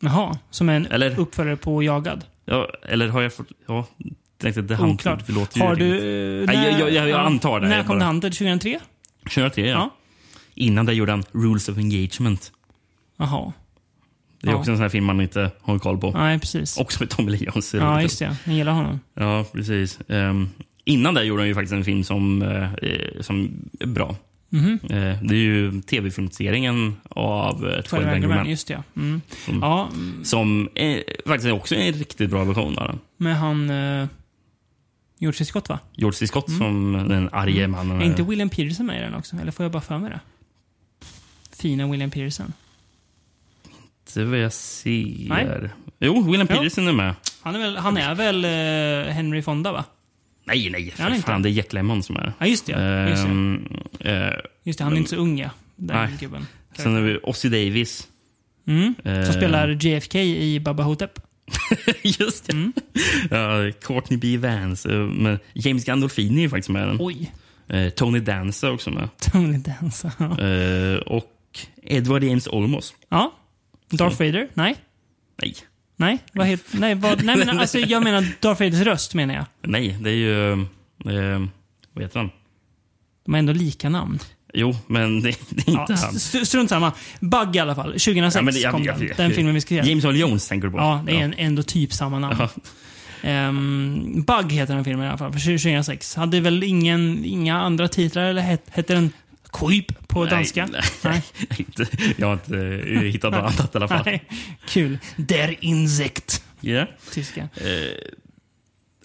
Jaha, som en Eller- uppföljare på Jagad. Ja, eller har jag fått... Ja, tänkte The Hunted Oklart. låter Har du... eh, Nej, jag, jag, jag, ja, antar det. När Jag kom The Hunted? 2003? 2003, ja. Ja. Innan det gjorde han Rules of Engagement. Jaha. Det är Ja. också en sån här film man inte har koll på. Nej, precis. Också med Tommy Lee Jones. Ja, just det. Jag gillar honom. Ja, precis. Ehm, innan det gjorde han ju faktiskt en film som, eh, som är bra. Mhm. Eh, det är ju tv-filmatiseringen av eh, 12 Angry Men. Just det, ja. Mm. Som, Ja, mm, som är, faktiskt också är en riktigt bra version av den. med han... Uh, George C. Scott, va? George C. Scott Mm. som den arge mannen. Är inte William Peterson med i den också? Eller får jag bara för mig det? Fina William Peterson. Det vad jag ser. Nej. Jo, William Jo. Peterson är med. Han är väl, han är väl eh, Henry Fonda, va? Nej, nej. För inte? fan, det är Jack Lemmon som är. Ja, just det. ja. Just det. Eh, Just det, han är inte så ung, ja. Den Nej. gubben. Sen har vi Ossie Davis. Mm. Eh, Som spelar JFK i Baba Hotep. Just det. Mm. Ja, Courtney B. Vance. eh, Men James Gandolfini är faktiskt med den. Oj. Eh, Tony Danza också med. Tony Danza. Ja. Eh, och Edward James Olmos. ja. Darth Vader? Nej. Nej. Nej, vad helt, nej, vad, nej men alltså, jag menar Darth Vaders röst menar jag. Nej, det är ju... Eh, vad heter han? De har ändå lika namn. Jo, men det, det är Ja, inte han. st- strunt samma. Bug i alla fall. 2006 Ja, men det- jag- kom jag- den. jag- Den filmen vi ska se. James Earl Jones tänker du på? Ja, det är en, ändå typ samma namn. Ja. Ehm, Bug heter den filmen i alla fall, för 2006. Hade väl ingen, inga andra titlar, eller het, hette den Kryp på Nej, danska? nej. Inte, jag har inte eh, hittat något annat i alla fall. Nej. Kul. Der Insekt. Ja. Tyska. Eh,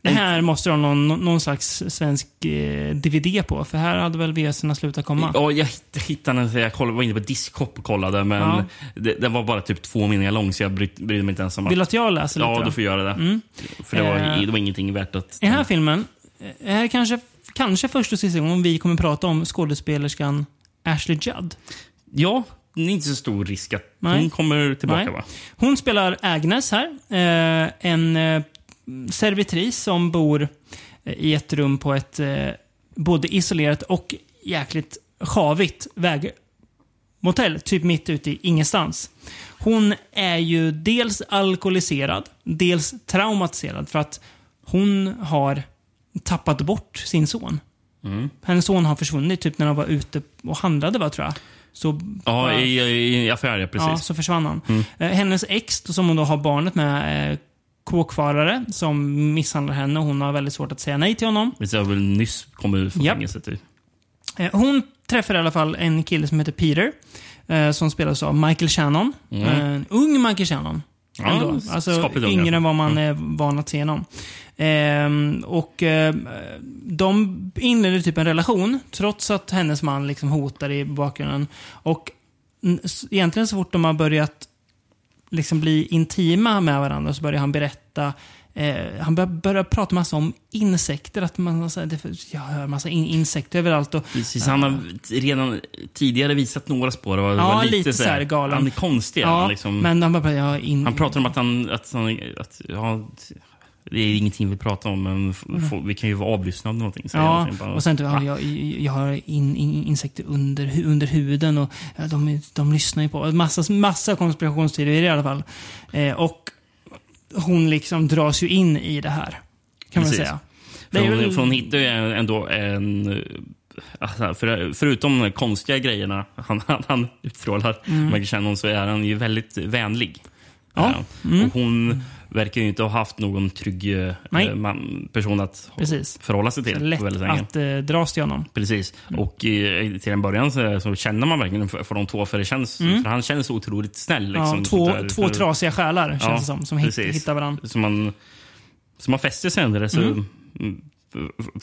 Det här måste de ha någon, någon slags svensk eh, DVD på, för här hade väl VHS slutat komma. Ja, jag hitt- hittade den. Jag kollade, var inne på Discop och kollade, men Ja. det, det var bara typ två meningar lång, så jag bry, brydde mig inte ens om att... Vill du att jag läser lite Ja, då? du får göra det. Mm. För det var, Eh. det var ingenting värt att... I den här filmen, eh, här är kanske, kanske första och sista gången vi kommer prata om skådespelerskan Ashley Judd. Ja, det är inte så stor risk att Nej. hon kommer tillbaka, Nej. va? Hon spelar Agnes här. Eh, en eh, servitris som bor eh, i ett rum på ett eh, både isolerat och jäkligt sjavigt vägmotell. Typ mitt ute i ingenstans. Hon är ju dels alkoholiserad, dels traumatiserad för att hon har tappat bort sin son. Mm. Hennes son har försvunnit typ när de var ute och handlade, va, tror jag. Så Ja, i, i, i affär, ja, precis. Ja, så försvann han. Mm. Eh, hennes ex, som hon då har barnet med, eh, kåkfarare som misshandlar henne och hon har väldigt svårt att säga nej till honom. Vi har väl nyss kommit ut från fängelset. typ. Eh, hon träffar i alla fall en kille som heter Peter. Eh, som spelas av Michael Shannon. Mm. En ung Michael Shannon. Ja, Ändå. Alltså yngre än vad man Mm. är van att se honom. Ehm, och eh, de inleder typ en relation, trots att hennes man liksom hotar i bakgrunden. Och egentligen så fort de har börjat liksom bli intima med varandra så börjar han berätta Eh, han börjar, börjar prata massa om insekter, att man, så här, det, jag hör massa in, insekter överallt. Och, Precis, han har redan tidigare visat några spår. Det var, Ja, var lite, lite så här, galen. Han är konstig. Ja, han, liksom, men han bara, ja, in, han pratar om att han... Att han att, ja, det är ingenting vi pratar om, men f- vi kan ju vara avlyssnade någonting. Mm. Ja, bara, och sen typ, va? jag, jag har in, in, insekter under, under huden och de, de lyssnar ju på. Massa, massa konspirationsteorier i alla fall. Eh, och hon liksom dras ju in i det här. Kan Precis. man säga. För hon, väl- för hon hittar ju ändå en... eh, Alltså, för, förutom de konstiga grejerna han, han, han utstrålar, Mm. Michael Shannon, så är han ju väldigt vänlig. Ja. Mm. Och hon verkar ju inte ha haft någon trygg eh, Nej. man, person att Precis. förhålla sig till Lätt väldigt länge. att eh, dras till honom. Precis. Och eh, till en början så, så känner man verkligen för, för de två, för, det känns, Mm. för han känns så otroligt snäll. Liksom, ja, två, där. två För- trasiga själar, känns Ja, det som, som hit, hittar varandra. Som man, som man fäster sig ändå så, Mm. mm.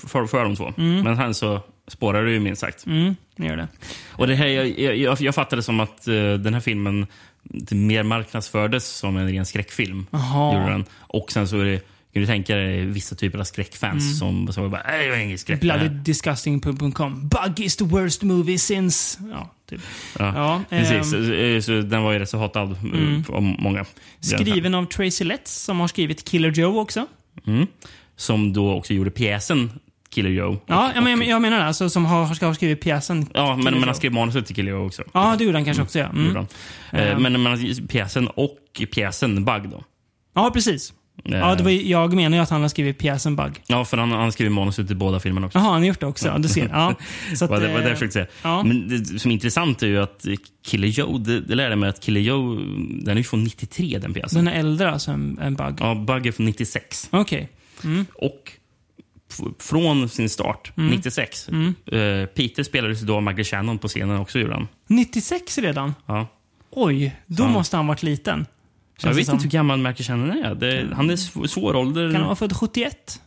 för, för de två. Mm. Men sen så spårar det ju minst sagt. Mm, det gör det. Och det här, jag, jag, jag, jag fattade som att eh, den här filmen det mer marknadsfördes som en ren skräckfilm. Gjorde. Och sen så är det, kan du tänka dig vissa typer av skräckfans Mm. som, som bara, jag är ingen skräck. det här." Bloodydisgusting.com. Bug is the worst movie since... Ja, typ. Ja, Ja, precis. ehm, Så, så den var ju rätt så hatad eh, Mm. av många. Skriven av Tracy Letts som har skrivit Killer Joe också. Mm. Som då också gjorde pjäsen Killer Joe. Ja, jag, men, jag menar det. Alltså, som har, ska ha skrivit pjäsen. Ja, men, men han skrev manuset till Killer Joe också. Ja, det gjorde han kanske också, ja. Mm. Gjorde han. Eh, Ehm. Men, men pjäsen och pjäsen Bug då? Ja, precis. Ja, det var, jag menar ju att han har skrivit pjäsen Bug. Ja, för han han skrev manuset till båda filmerna också. Jaha, han har gjort det också. Ja, du ser. Ja. Så att, det, vad det eh, jag försökte säga. ja. Men det som är intressant är ju att Killer Joe, det, det lärde mig att Killer Joe, den är ju från 93 den pjäsen. Den är äldre alltså än, än Bug. Ja, Bug är från 96. Okej. Mm. Och från sin start, Mm. 96. Mm. eh, Peter spelades då av Michael Shannon på scenen också gjorde han. 96 redan? Ja. Oj, då Ja. måste han varit liten. Jag vet som. inte hur gammal Michael Shannon är. Det, han är sv- svår ålder. Kan han vara född 71?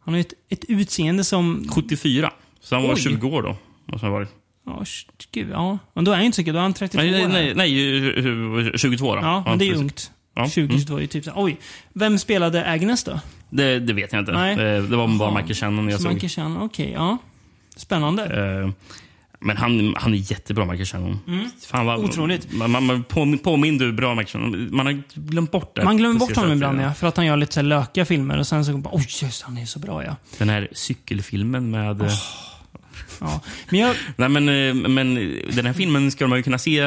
Han har ju ett, ett utseende som... 74. Så han var Oj. 20 år då. Måste han ha varit. Ja, gud, ja. Men då är han inte så mycket. Då är han 32 Nej, nej, nej, nej, 22 då. Ja, men det är ungt. Ja. 20, Mm. 22 är ju typ så. Oj. Vem spelade Agnes då? Det, det vet jag inte. Nej. Eh, Det var bara. Michael Shannon jag Så såg. Michael Shannon, okej. ja. Spännande. Eh, Men han, han är jättebra, Michael Shannon. Mm. Fan vad, Otroligt. Man, man, man påmin, påminner hur bra Michael Shannon Man har glömt bort det. Man glömmer bort honom ibland, ja. För att han gör lite så lökiga filmer och sen så bara, oj, just han är så bra, ja. Den här cykelfilmen med... eh, ja. Men jag... Nej, men, men den här filmen ska man ju kunna se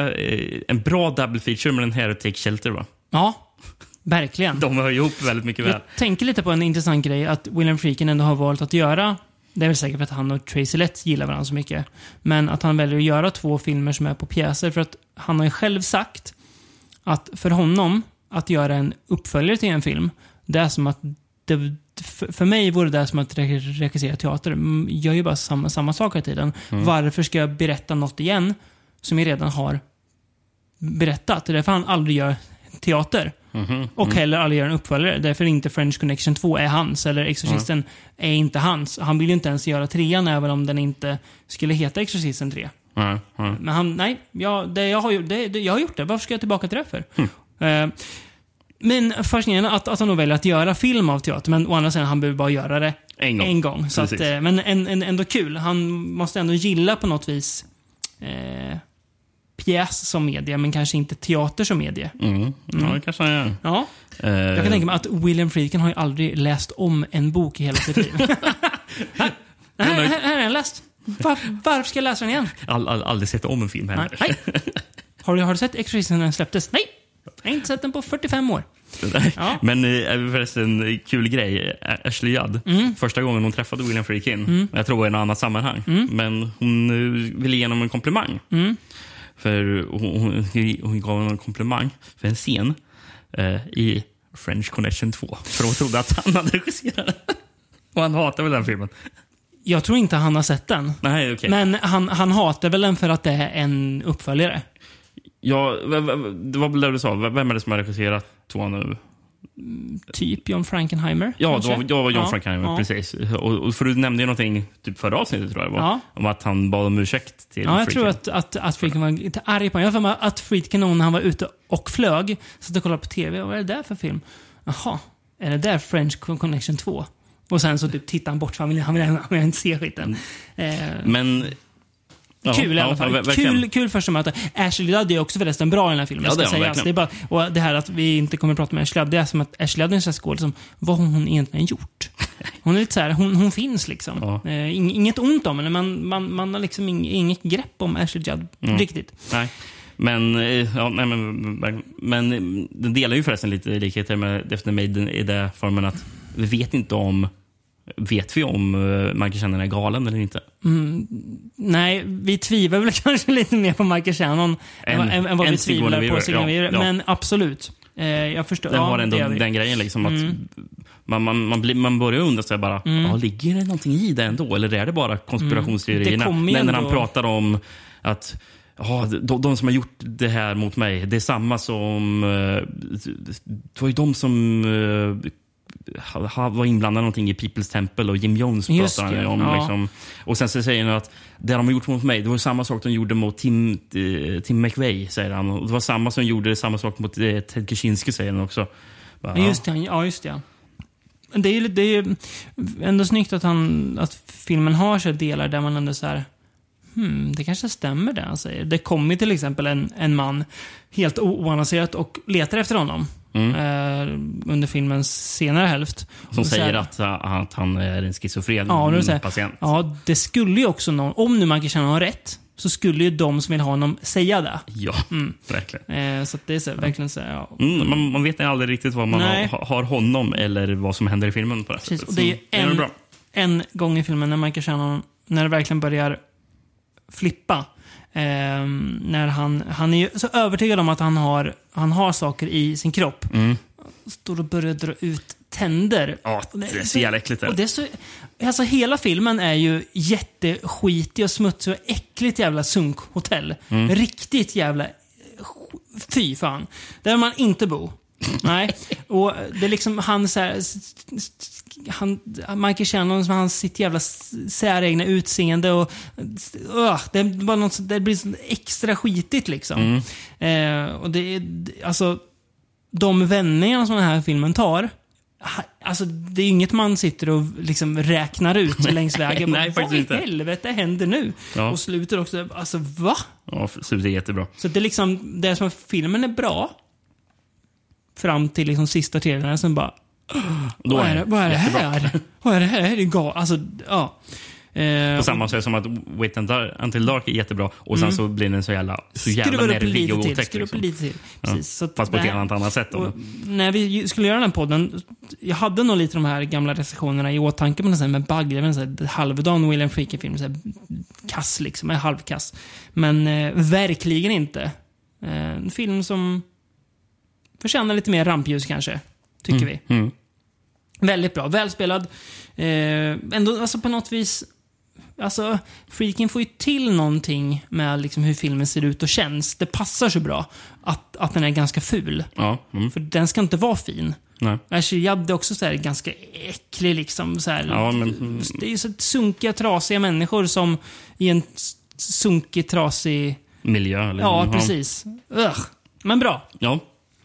en bra double feature med den här och Take Shelter, va? Ja, verkligen. De hör ihop väldigt mycket väl. Jag tänker lite på en intressant grej att William Friedkin ändå har valt att göra det är väl säkert för att han och Tracy Letts gillar varandra så mycket. Men att han väljer att göra två filmer som är på pjäser för att han har ju själv sagt att för honom att göra en uppföljare till en film, det är som att det, för, mig vore det som att re- regissera teater. Mm, Jag gör ju bara samma, samma sak hela tiden. Mm. Varför ska jag berätta något igen som jag redan har berättat? Det är därför han aldrig gör teater. Mhm. Och Mm. heller aldrig gör en uppföljare. Därför inte French Connection 2 är hans, eller Exorcisten är inte hans. Han vill ju inte ens göra trean även om den inte skulle heta Exorcisten 3. Nej, nej. Men han, nej, jag, det, jag, har, ju- det, det, jag har gjort det. Varför ska jag tillbaka till det för? Eh, men fascinerande att, att han nog väljer att göra film av teater, men å andra sidan, han behöver bara göra det En gång. så att, Precis. eh, men en, en, ändå kul. Han måste ändå gilla på något vis eh, pjäs som media, men kanske inte teater som media. Mm. Ja, det kanske han gör. Ja. Eh, Jag kan tänka mig att William Friedkin har ju aldrig läst om en bok i hela sitt liv. här, här, här här är den läst. Var, varför ska jag läsa den igen? all, all, aldrig sett om en film heller. Nej. Har, du, har du sett Exorcisten när den släpptes? Nej! Jag har inte sett den på 45 år. Ja. Men eh, förresten, eh, kul grej. Eh, Ashley Judd, Mm. första gången hon träffade William Friedkin, Mm. jag tror i något annat sammanhang, Mm. men hon eh, ville ge honom en komplimang. Mm. För hon, hon, gav honom en komplimang för en scen eh, i French Connection 2. För hon trodde att han hade regisserat den. Och han hatar väl den filmen? Jag tror inte han har sett den. Nej, okej. Men han, han hatar väl den för att det är en uppföljare. Ja, det var väl det du sa. Vem är det som har regisserat tvåan nu? Typ John Frankenheimer. Ja, kanske? var, det var John Ja, Frankenheimer, ja. precis. Och, och för du nämnde ju någonting typ förra avsnittet, tror jag var. Ja. Om att han bad om ursäkt till Ja, jag Friedkin. tror att, att, att Friedkin var lite arg på honom. Jag har för att Friedkin, när han var ute och flög, satt och kollade på TV. Vad är det där för film? Jaha. är det där French Connection 2? Och sen så typ tittar han bort för han vill, han vill, han vill inte se skiten. Eh, Men... Ja, kul i ja, alla fall. verkligen. kul, kul första möte. Ashley Judd är också förresten bra i den här filmen. Ja, ska det hon sägas. det, är bara, och det här att vi inte kommer att prata med Ashley Judd, det är som att Ashley Judd är en sån skådis som, vad har hon egentligen gjort? Hon är lite så här, hon, hon finns liksom. Eh, ing- inget ont om henne, men man, man har liksom ing, inget grepp om Ashley Judd Mm. riktigt. Nej. Men, eh, ja, nej, men, men eh, den delar ju förresten lite likheter med Death Maiden i den formen att vi vet inte om Vet vi om uh, Michael Shannon är galen eller inte? Mm, nej, vi tvivlar väl kanske lite mer på Michael Shannon än, Än- än, vad vi tvivlar på Sigourney ja, ja. Men absolut. Eh, jag förstår. Den ja, har ändå den grejen liksom att Mm. man, man, man, blir, man börjar undra sig bara, Mm. ja, ligger det någonting i det ändå? Eller är det bara konspirationsteorierna? Mm. Kommer ju när, när han pratar om att Ja, de, de som har gjort det här mot mig, det är samma som... eh, Det var ju de som eh, var inblandade någonting i People's Temple och Jim Jones pratar han ju om. ja. Liksom. Och sen så säger han att det de har gjort mot mig, det var samma sak de gjorde mot Tim, eh, Tim McVeigh, säger han. Och det var samma som gjorde samma sak mot eh, Ted Kaczynski, säger han också. Bara, Ja, Just det, ja, just det. Det är det är ändå snyggt att, han, att filmen har så delar där man ändå så här. Hmm, det kanske stämmer det han säger. Det kommer till exempel en, en man helt oannonserat och letar efter honom. Eh, under filmens senare hälft. Som här- säger att, att han är en schizofren Ja, här, patient. ja, det skulle ju också någon, om nu Michael Shannon har rätt, så skulle ju de som vill ha honom säga det. Ja, verkligen. Eh, så det är så, verkligen så ja. Mm, man, man vet aldrig riktigt vad man har, har honom eller vad som händer i filmen på det Precis, sättet. det är ju Så det är en, en gång i filmen när Michael Shannon, när det verkligen börjar flippa. Ehm, när han, han är ju så övertygad om att han har, han har saker i sin kropp. Mm. Står och börjar dra ut tänder. Ja, det är så jävla äckligt. Och det är så, alltså hela filmen är ju jätteskitig och smutsig och äckligt jävla sunkhotell. Mm. Riktigt jävla... Fy fan. Där man inte bo. Nej. Och det är liksom han så här, han, Michael Shannon som har sitt jävla säregna utseende och... Uh, det, bara något, det blir så extra skitigt liksom. Eh, och det är, alltså... De vändningarna som den här filmen tar, Alltså, det är inget man sitter och liksom räknar ut längs vägen. Nej, Vad faktiskt i inte. helvete händer nu? Ja. Och slutet också, alltså va? Ja, slutet är jättebra. Så det är liksom, det är som att filmen är bra. Fram till liksom sista tredjedelen, sen bara... Då vad är det, vad är det här? Vad är det här? Det är gal... Alltså, ja. Eh, På samma sätt som att Wait Until Dark är jättebra och sen Mm. så blir den så jävla, så jävla nervig och otäck. Liksom. lite till. Ja. Precis. Att Fast på ett det- helt annat sätt. Och när vi skulle göra den podden, jag hade nog lite de här gamla recensionerna i åtanke, men sen med Bug, det var en sån här halvdan William här Kass liksom, halvkass. Men eh, verkligen inte. Eh, en film som förtjänar lite mer rampljus kanske, tycker vi. Mm. Väldigt bra. Välspelad. Eh, ändå, alltså på något vis... Alltså, Friedkin får ju till någonting med liksom hur filmen ser ut och känns. Det passar så bra att, att den är ganska ful. Ja. Mm. För den ska inte vara fin. Nej. Ashley Judd är också så här ganska äcklig liksom. Så här, Ja, men- Det är ju så sunkiga, trasiga människor som i en sunkig, trasig... Miljö. Eller, Ja, precis. Ugh. Men bra. Ja.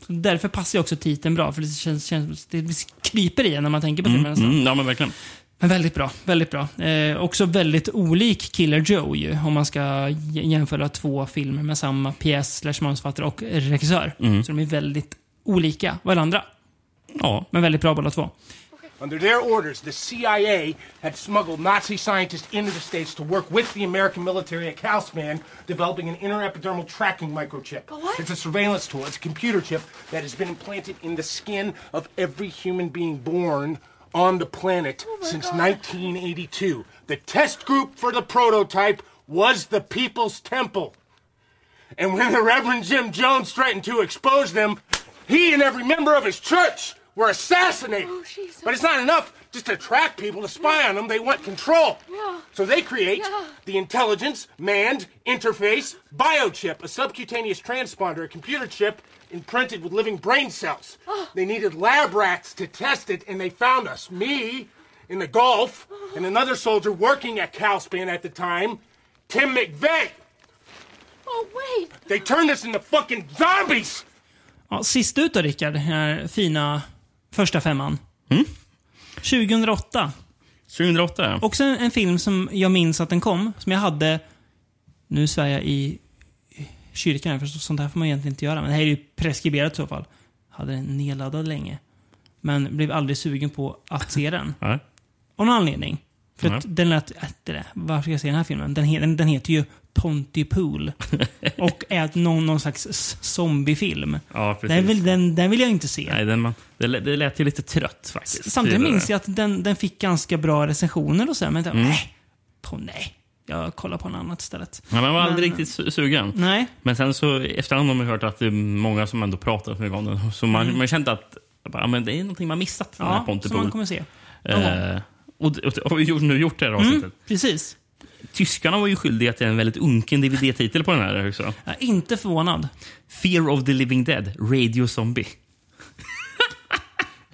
Därför passar ju också titeln bra, för det känns, känns det kryper i en när man tänker på Mm, filmen. mm, ja, men verkligen. Men väldigt bra. Väldigt bra. Eh, också väldigt olik Killer Joe ju, om man ska jämföra två filmer med samma pjäs, manusförfattare och regissör. Mm. Så de är väldigt olika varandra. Ja. Men väldigt bra båda två. Under their orders, the CIA had smuggled Nazi scientists into the States to work with the American military at Calspan, developing an inner epidermal tracking microchip. What? It's a surveillance tool. It's a computer chip that has been implanted in the skin of every human being born on the planet oh since 1982. The test group for the prototype was the People's Temple. And when the Reverend Jim Jones threatened to expose them, he and every member of his church were assassinated. Oh, but it's not enough just to track people, to spy on them. They want control. So they create the intelligence, manned, interface, biochip, a subcutaneous transponder, a computer chip imprinted with living brain cells. Ah. They needed lab rats to test it, and they found us. Me in the Gulf, and another soldier working at Calspan at the time, Tim McVeigh. Oh, wait. They turned us into fucking zombies! Ja, sist ut då Rickard, den här fina Första femman. 2008. 2008 ja. Också en, en film som jag minns att den kom, som jag hade... Nu svär jag i kyrkan, för så- sånt här får man egentligen inte göra. Men det här är ju preskriberat i så fall. Hade den nedladdad länge. Men blev aldrig sugen på att se den. Av någon anledning. För att Nej. den lät... Äh, det där, varför ska jag se den här filmen? Den, den, den heter ju Pontypool. och är någon, någon slags zombiefilm. Ja, precis. Den vill, den, den vill jag inte se. Nej, den, man, det, lät- det lät ju lite trött faktiskt. Samtidigt minns jag att den, den fick ganska bra recensioner och så. Men jag Mm. nej, på nej. Jag kollar på något annat istället. Ja, man var aldrig Men- riktigt su- sugen. Nej. Men sen så efterhand har man hört att det är många som ändå pratat mycket om den. Så man, Mm. man kände att ja, men det är någonting man missat. den här Pontypool. som man kommer se. Eh, och, och, och, gjort, nu gjort det här avsnittet. Mm, precis. Tyskarna var ju skyldiga till en väldigt unken DVD-titel på den här också. Jag är inte förvånad. Fear of the Living Dead, Radio Zombie.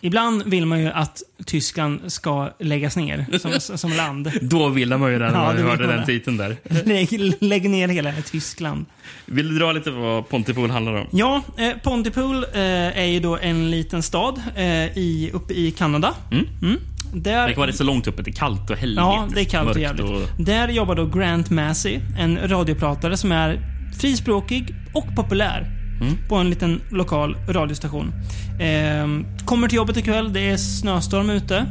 Ibland vill man ju att Tyskland ska läggas ner som, som land. Då ville man ju den när man det vill hörde man den det. titeln där. Lägg, lägg ner hela Tyskland. Vill du dra lite vad Pontypool handlar om? Ja, eh, Pontypool eh, är ju då en liten stad eh, i, uppe i Kanada. Mm. Där, Det var det så långt uppe. Det är kallt och helvetes Ja, det är kallt och jävligt. och- Där jobbar då Grant Massey, en radiopratare som är frispråkig och populär. Mm. På en liten lokal radiostation. Ehm, kommer till jobbet ikväll, det är snöstorm ute.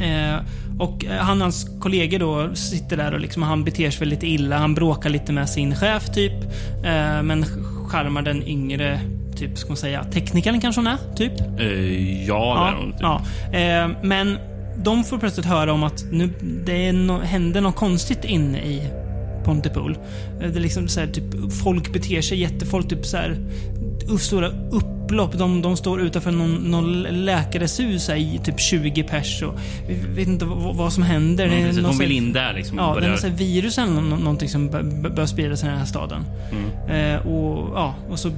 Eh, och eh, han och hans kollegor då sitter där och liksom, han beter sig väl lite illa. Han bråkar lite med sin chef typ. Eh, men charmar den yngre, typ, ska man säga, teknikern kanske hon är, typ. Eh, ja, det är hon, typ. Ja, eh, men de får plötsligt höra om att nu, det no, händer något konstigt inne i Pontypool. Eh, Det är liksom så här, typ, folk beter sig jättefolk, typ så här, stora upplopp. De, de står utanför någon, någon läkares hus i typ 20 pers och vi vet inte vad, vad som händer. Mm, precis, de här- vill in där liksom. Ja, det är något virus eller nå- någonting som bör- bör- börjar sprida sig i den här staden. Mm. Eh, och, ja, och så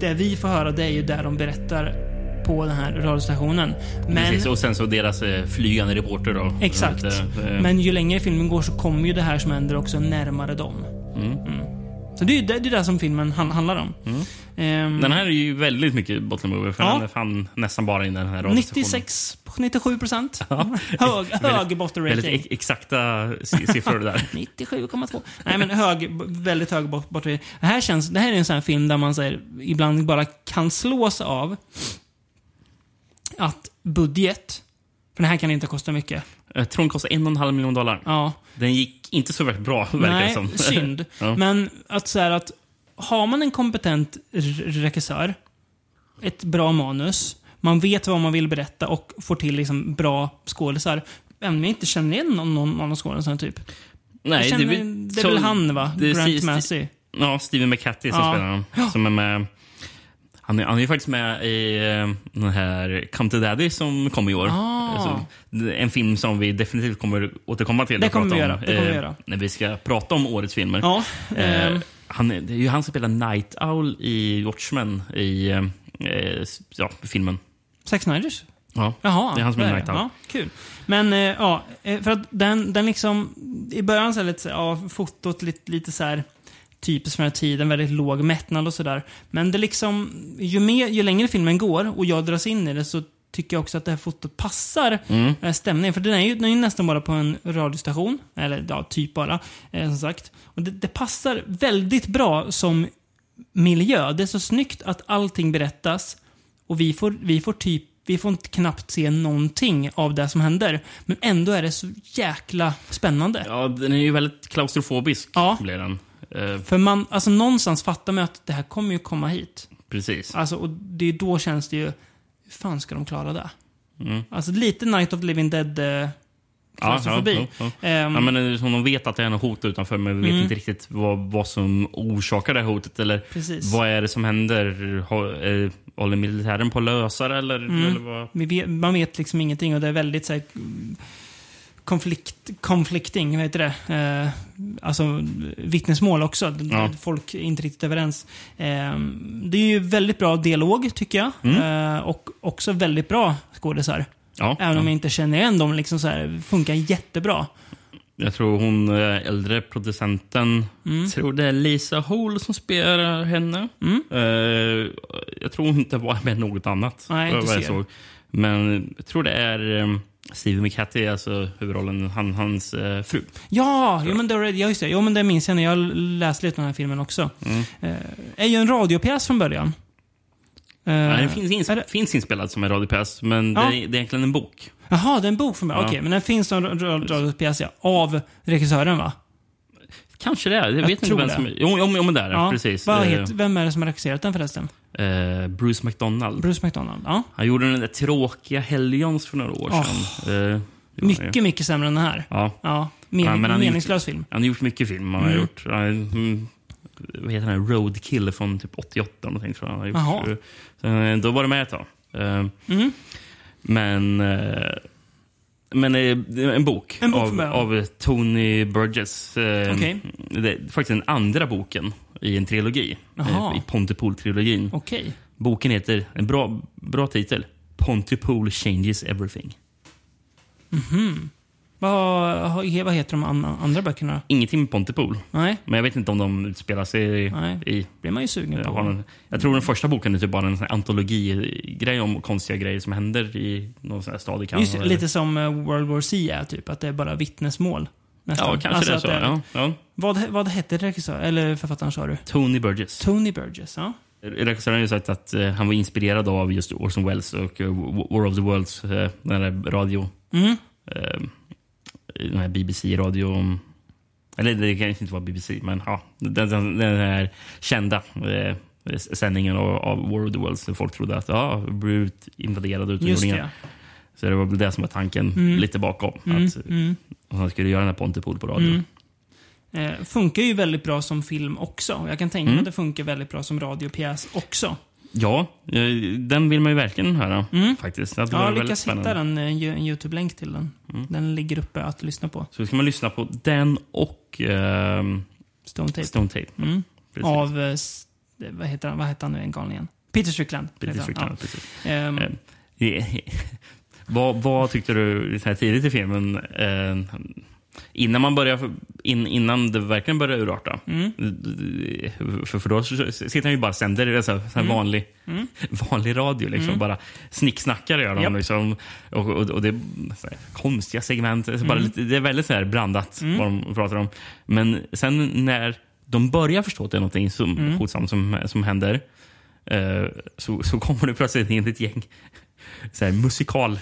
det vi får höra det är ju där de berättar på den här radiostationen. Men, Precis, och sen så deras eh, flygande reporter då. Exakt. Eh, eh, Men ju längre filmen går så kommer ju det här som händer också närmare dem. Mm. Så det är ju det, det, är det som filmen han, handlar om. Ehm, Den här är ju väldigt mycket bottom movie, för Ja. fan nästan bara in den här radiostationen. 96, 97 procent. Hög, hög botten Väldigt rating. ex- exakta si- siffror där. 97,2. Nej men hög, väldigt hög bot- botten rating. Det här, känns, det här är en sån här film där man säger, ibland bara kan slås av att budget, för den här kan inte kosta mycket. Jag tror den kostar en och en halv miljon dollar. Ja. Den gick inte så väldigt bra, verkar det Nej, som. synd. ja. Men att så här att har man en kompetent regissör, ett bra manus, man vet vad man vill berätta och får till liksom bra skådisar. Även om jag inte känner igen någon, någon av skådisarna typ. Nej, känner, det, är väl han va? Grant Massey. Ja, Steven McCatty som Ja. spelar honom. Som är med... Han är, han är faktiskt med i eh, den här Come to Daddy som kom i år. Ah. Alltså, en film som vi definitivt kommer återkomma till. Det kommer vi om, göra, det kommer vi eh, göra. När vi ska prata om årets filmer. Ja, Eh, ehm. han, det är ju han som spelar Night Owl i Watchmen i eh, ja, filmen. Zack Snyders? Ja, Jaha, det är han som är Night Owl. Ja, kul. Men eh, ja, för att den, den liksom... I början så är lite ja, fotot lite, lite så här typiskt för den här tiden, väldigt låg mättnad och sådär. Men det liksom, ju, mer, ju längre filmen går och jag dras in i det så tycker jag också att det här fotot passar Mm. eh, stämningen. För den är ju den är ju nästan bara på en radiostation. Eller ja, typ bara. Eh, som sagt. Och det, det passar väldigt bra som miljö. Det är så snyggt att allting berättas. Och vi får, vi får typ vi får inte knappt se någonting av det som händer. Men ändå är det så jäkla spännande. Ja, den är ju väldigt klaustrofobisk. Ja. Blir den. Eh, För man, alltså någonstans fattar man att det här kommer ju komma hit. precis. Alltså, och det är då känns det ju, hur fan ska de klara det? Mm. Alltså lite Night of the Living Dead eh, klaustrofobi. ja, ja, ja. Ehm, ja, men eh, som de vet att det är något hot utanför, men vi vet Mm. inte riktigt vad, vad som orsakar det här hotet. Eller Precis. vad är det som händer? Har, eh, håller militären på att lösa det? Eller, Mm. eller vad? Vi vet, man vet liksom ingenting och det är väldigt så här, mm, konflikt, conflicting, vad heter det? Eh, alltså vittnesmål också. Ja. Folk är inte riktigt överens. Eh, det är ju väldigt bra dialog, tycker jag. Mm. Eh, och också väldigt bra skådisar. Ja, Även om ja. jag inte känner igen dem. Liksom så här, funkar jättebra. Jag tror hon eh, äldre producenten, Mm. tror det är Lisa Hole som spelar henne. Eh, jag tror hon inte var med något annat. Nej, inte jag såg. Men jag tror det är um, Steve McCatty, alltså huvudrollen, han, hans eh, fru. Ja, jo, men det, ja, just det. Jo, men det minns jag när jag läste lite om den här filmen också. Mm. Eh, är ju en radiopjäs från början. Eh, Nej, den finns, ins finns inspelad som en radiopjäs, men Ja. det, är, det är egentligen en bok. Jaha, det är en bok från början. Ja. Okej, men den finns som ra- radiopjäs, ja. Av regissören, va? Kanske det. Jag, Jag vet inte vem det. som... Jo, jo, jo men det är det. Ja. Precis. Eh, heter, vem är det som har regisserat den förresten? eh, Bruce McDonald. Bruce McDonald. Ja. Han gjorde den där tråkiga Hellions för några år Åh. sedan. Eh, Mycket, mycket sämre än den här. Ja. Ja, men, Ja, men meningslös gjort, film. Han har gjort mycket film. Han har Mm. gjort, han, mm, vad heter den? Roadkill från typ 88 någonting, tror jag. Han har gjort. Så, eh, då var det med ett tag. Eh, Mm. Men, eh, men eh, en bok, En bok av, av Tony Burgess. Eh, Okej. Det är faktiskt den andra boken i en trilogi. Eh, I Pontypool-trilogin. Okej. Boken heter, en bra, bra titel, Pontypool changes everything. Mhm. Vad, vad heter de an- andra böckerna? Ingenting med Pontypool. Nej. Men jag vet inte om de utspelar sig Nej. i... blir man ju sugen Jag, på. en, jag tror den första boken är typ bara en antologigrej om konstiga grejer som händer i någon sån här stad i Kanada. Just det, lite som eh, World War C är, typ. Att det är bara vittnesmål. Nästan. Ja, kanske Alltså det är så. är- Ja, ja. Vad, vad hette regissör, eller författaren sa du? Tony Burgess. Tony Burgess, ja. Regissören har ju sagt att eh, han var inspirerad av just Orson Welles och uh, War of the Worlds, eh, den där radio... Mm. Eh, den här BBC-radio... Eller det kan inte vara BBC, men ja, den, den, den här kända eh, sändningen av, av War of the Worlds. där Folk trodde att ja, blivit invaderade utomjordingar. Så det var väl det som var tanken Mm. lite bakom. Mm, Att mm. han skulle göra den här Pontypool på radio. Mm. Eh, funkar ju väldigt bra som film också. Jag kan tänka mig Mm. att det funkar väldigt bra som radiopjäs också. Ja, eh, den vill man ju verkligen höra. Faktiskt. Det väldigt lyckats hitta den, eh, en Youtube-länk till den. Mm. Den ligger uppe att lyssna på. Så ska man lyssna på den och ehm, Stone Tape. Stone Tape. Mm. Av, eh, vad heter han, vad heter han nu en galningen? Peter Strickland. Peter. Strickland, Ja. precis. Ehm, Eh, vad, vad tyckte du så här tidigt i filmen? Eh, innan man börjar, in, innan det verkligen börjar urarta. Mm. För, för då sitter han ju bara och sänder så här, så här Mm. vanlig, Mm. vanlig radio. Liksom, Mm. Bara snicksnackar gör de. Japp. Liksom, och, och, och det är så konstiga segment. Så bara Mm. lite, det är väldigt så här blandat Mm. vad de pratar om. Men sen när de börjar förstå att det är något som, Mm. hotsamt som, som händer eh, så, så kommer det plötsligt in ett gäng så här, musikal,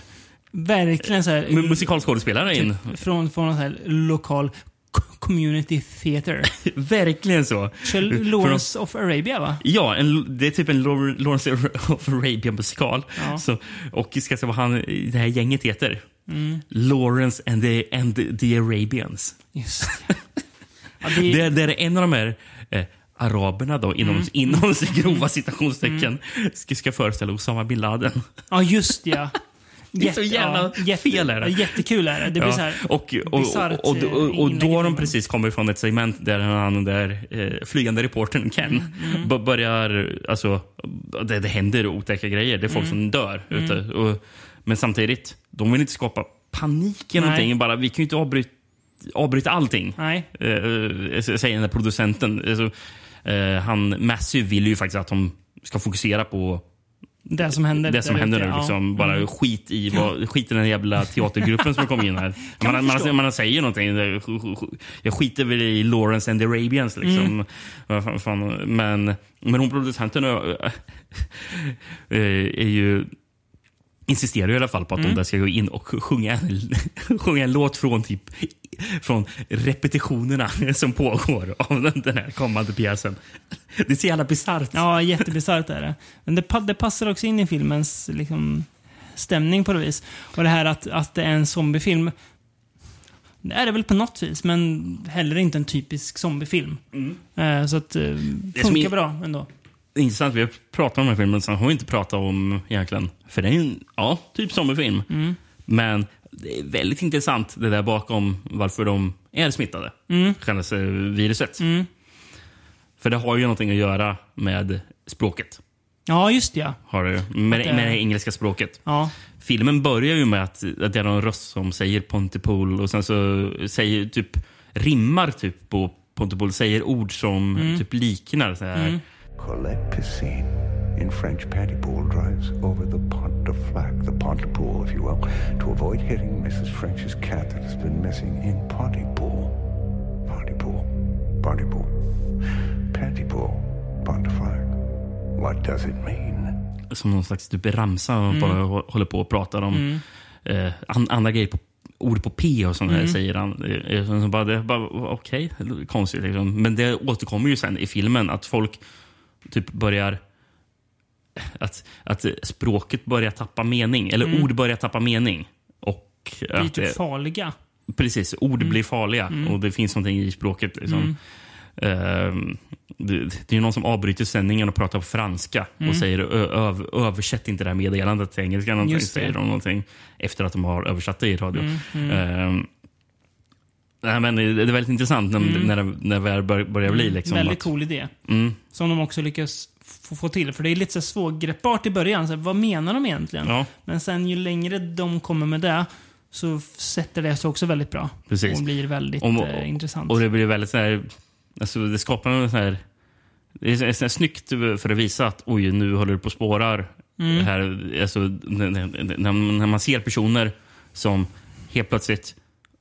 Verkligen så här... mu- musikalskådespelare in. Typ från, från sån här lokal co- community theater. Verkligen så. För Lawrence of Arabia, va? Ja, en, det är typ en Lawrence of Arabia-musikal. Ja. Så, och ska se vad han, det här gänget heter. Mm. Lawrence and the, and the, Arabians. Just ja, det, Det, det är en av de här eh, araberna då, inom, Mm. inom grova citationstecken, ska, ska föreställa Osama bin Laden. Ja, just ja. Det är så jävla ja, fel är det. Jättekul är det. Det blir Ja, så här och, och, bisarrt, och, och, eh, och, då har de precis kommit från ett segment där han där eh, flygande reportern Ken mm. b- börjar, alltså, det, det händer otäcka grejer. Det är folk Mm. som dör Mm. ute. Och, men samtidigt, de vill inte skapa panik Nej. någonting. Bara, vi kan ju inte avbryta, avbryta allting. Nej. Eh, eh, säger den där producenten. Alltså, eh, han Massive vill ju faktiskt att de ska fokusera på Det som händer. det som händer nu. ja. Liksom, bara Mm. skit i, vad, skit i den jävla teatergruppen som har kommit in här. Man, man man, man säger någonting. Jag skiter väl i Lawrence and the Arabians. Liksom. Mm. Fan- fan, Men, men hon producenten är ju insisterar i alla fall på att Mm. de där ska gå in och sjunga en, sjunga en låt från typ från repetitionerna som pågår av den, här kommande pjäsen. Det är så jävla bisarrt. Ja, jättebisarrt är det. Men det, det passar också in i filmens liksom, stämning på något vis. Och det här att, att det är en zombiefilm. Det är det väl på något vis, men heller inte en typisk zombiefilm. Eh, så att eh, som funkar bra ändå. Intressant. Vi har pratat om den här filmen, sen har vi inte pratat om egentligen... För det är en ja, typ zombiefilm. Mm. Men det är väldigt intressant det där bakom varför de är smittade. Mm. viruset. Mm. För det har ju någonting att göra med språket. Ja, just det. ja. Har du, med, det- med det engelska språket. Ja. Filmen börjar ju med att, att det är någon röst som säger Pontypool och sen så säger typ rimmar typ på Pontypool, säger ord som Mm. typ liknar så här. Mm. Colette Piscine in French Pontypool drives over the Pont de Flac, the Pontypool, if you will, to avoid hitting Mrs. French's cat that has been missing in Pontypool. Pontypool, Pontypool, Pontypool, Pont de Flac. What does it mean? Som någon slags typ ramsa och Mm. bara hå- håller på och pratar om Mm. eh, an, andra grejer på ord på P och sånt där Mm. säger han. Så bara, det bara okej, konstigt liksom. Men det återkommer ju sen i filmen att folk typ börjar att, att språket börjar tappa mening, eller Mm. ord börjar tappa mening. Och Blir att typ farliga. Precis, ord Mm. blir farliga Mm. och det finns någonting i språket. Liksom. Mm. Ehm, det, det är någon som avbryter sändningen och pratar på franska Mm. och säger ö, öv, översätt inte det här meddelandet till engelska. Någonting, säger de någonting efter att de har översatt det i radio. Mm, mm. Ehm, nej, men det är väldigt intressant när, Mm. när, det, när det börjar bli. Liksom, Väldigt att, cool idé. Mm. Som de också lyckas få, få till. För det är lite så svårgreppbart i början. Så här, vad menar de egentligen? Ja. Men sen ju längre de kommer med det så sätter det sig också väldigt bra. Precis. Och blir väldigt Och- eh, intressant. Och det blir väldigt så här, alltså det skapar en sån här, det är så- så här snyggt för att visa att oj, nu håller det på att spårar. Mm. Här, alltså, när, när, när man ser personer som helt plötsligt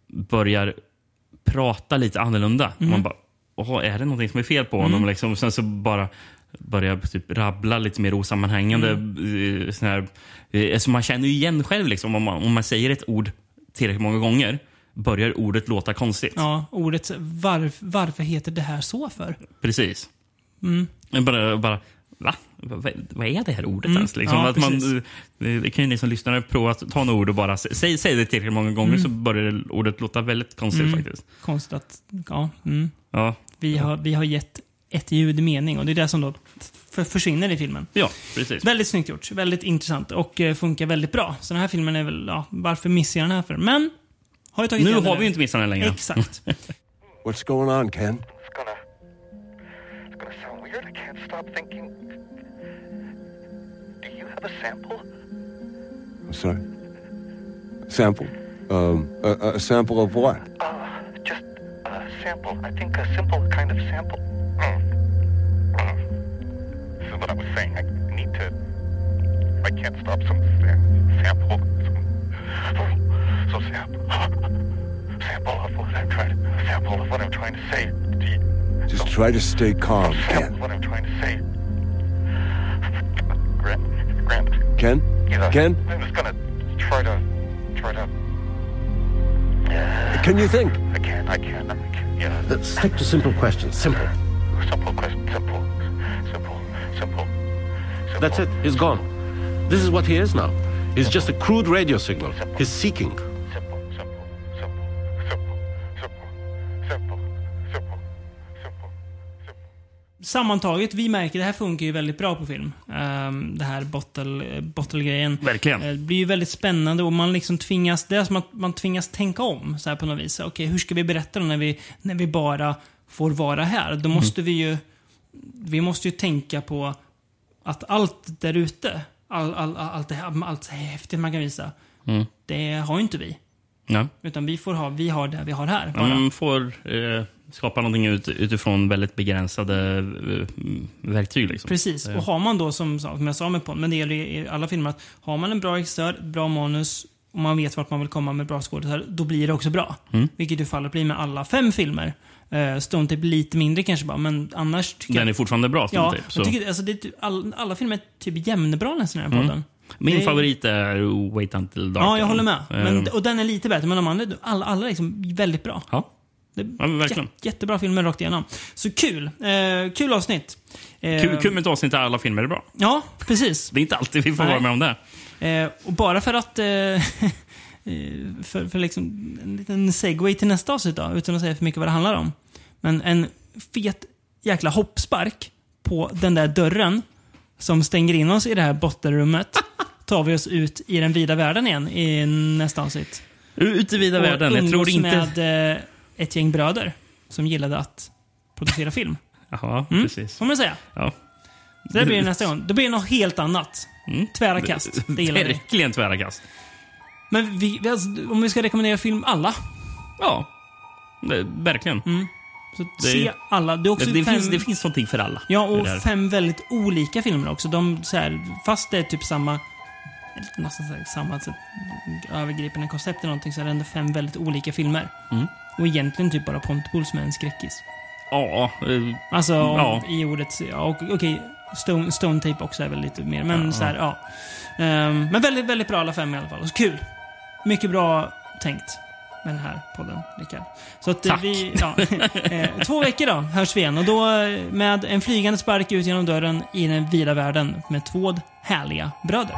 börjar prata lite annorlunda. Mm. Man bara, Åh, är det någonting som är fel på Mm. honom? Liksom, sen så bara börjar typ rabbla lite mer osammanhängande. Mm. Sån här, eh, alltså man känner ju igen själv liksom, om, man, om man säger ett ord tillräckligt många gånger börjar ordet låta konstigt. Ja, ordet varf, varför heter det här så för? Precis. Mm. Bara, bara, va? Vad, är det här ordet Mm. ens? Liksom, Ja, att man, precis. det kan ju ni som lyssnar prova att ta något ord och bara sä- säg, säg det tillräckligt många gånger Mm. så börjar ordet låta väldigt konstigt Mm. faktiskt. Konstigt att, ja. Mm. Ja. Vi, har, vi har gett ett ljud mening och det är det som då för, försvinner i filmen. Ja, precis. Väldigt snyggt gjort. Väldigt intressant och eh, funkar väldigt bra. Så den här filmen är väl, ja, varför missar jag den här för? Men, har ju tagit Nu har vi ju inte missat den längre. Exakt. What's going on, Ken? sound weird. I can't stop thinking. Do you have a sample? I'm sorry. Sample? Um, a, a sample of what? Uh, just a sample. I think a simple kind of sample. This is what I was saying. I need to. I can't stop some sam- sample. Some, some sample. Sample of what I'm trying to. Sample of what I'm trying to say. You, Just try to stay calm, sample of what I'm trying to say. Grant. Ken? Yeah. Ken? I'm just gonna try to. Try to. Can you think? I can't. I can't. I can't. Yeah. Let's stick to simple questions. Simple. Simple question. Simple. Simple. Simple. That's it. He's gone. This is what he is now. He's just a crude radio signal. He's seeking. Sammantaget, vi märker det här funkar ju väldigt bra på film. Ehm, det här bottle- bottle-grejen. Verkligen. Eh, Det blir ju väldigt spännande och man liksom tvingas, det är som att man tvingas tänka om så här på något vis. Okej, hur ska vi berätta när vi, när vi bara får vara här? Då måste vi ju, vi måste ju tänka på att allt där ute, all, all, allt det här, allt häftigt man kan visa, Mm. det har ju inte vi. Ja. Utan vi får ha, vi har det vi har här. Bara. man får eh, skapa någonting ut, utifrån väldigt begränsade eh, verktyg. Liksom. Precis. Eh, Och har man då, som, som jag sa med på, men det gäller i alla filmer, att har man en bra regissör, bra manus och man vet vart man vill komma med bra skådespelare, då blir det också bra. Mm. Vilket ju fallet blir med alla fem filmer. Uh, Stone Tape lite mindre kanske bara, men annars tycker Den jag... är fortfarande bra, Stone Ja, Tape, så. jag tycker, alltså, det typ, all, alla filmer är typ jämnbra nästan i den här Mm. podden. Min Det favorit är Wait Until Dark. Ja, jag håller med. Men, Eh, och den är lite bättre, men de andra, alla, alla är liksom väldigt bra. Ja. Det, Ja, jättebra filmer rakt igenom. Så kul. Eh, kul avsnitt. Eh, Kul, kul med ett avsnitt där alla filmer är bra. Ja, precis. Det är inte alltid vi får Nej. vara med om det. Eh, och bara för att... Eh, eh, för, för liksom en liten segway till nästa avsnitt då, utan att säga för mycket vad det handlar om. Men en fet jäkla hoppspark på den där dörren som stänger in oss i det här bottenrummet tar vi oss ut i den vida världen igen i nästa avsnitt. Ut i vida Och världen. Jag tror inte... med eh, ett gäng bröder som gillade att producera film. Jaha, Mm, precis. får man säga. Ja. Det blir det nästa gång. Då blir det något helt annat. Tvära kast. Det gillar vi. Verkligen tvära kast. Men vi, vi, alltså, om vi ska rekommendera film alla. Ja. Det, verkligen. Så Det- se alla. Det, också det, det, fem, finns, det finns någonting för alla. Ja, det och fem väldigt olika filmer också. De, så här, fast det är typ samma, nästan samma så, övergripande koncept eller någonting, så är det ändå fem väldigt olika filmer. Mm. Och egentligen typ bara Pontypool som är en skräckis. Ja. eh, Alltså ja. i ordet, ja, och- okej, Stone, Stone Tape också är väl lite mer, men Ja, så här, ja. Ehm, men väldigt, väldigt bra alla fem i alla fall. Så kul! Mycket bra tänkt med den här podden, Rickard. Så att eh, Tack. vi, ja, eh, två veckor då hörs vi igen. Och då eh, med en flygande spark ut genom dörren i den vida världen med två härliga bröder.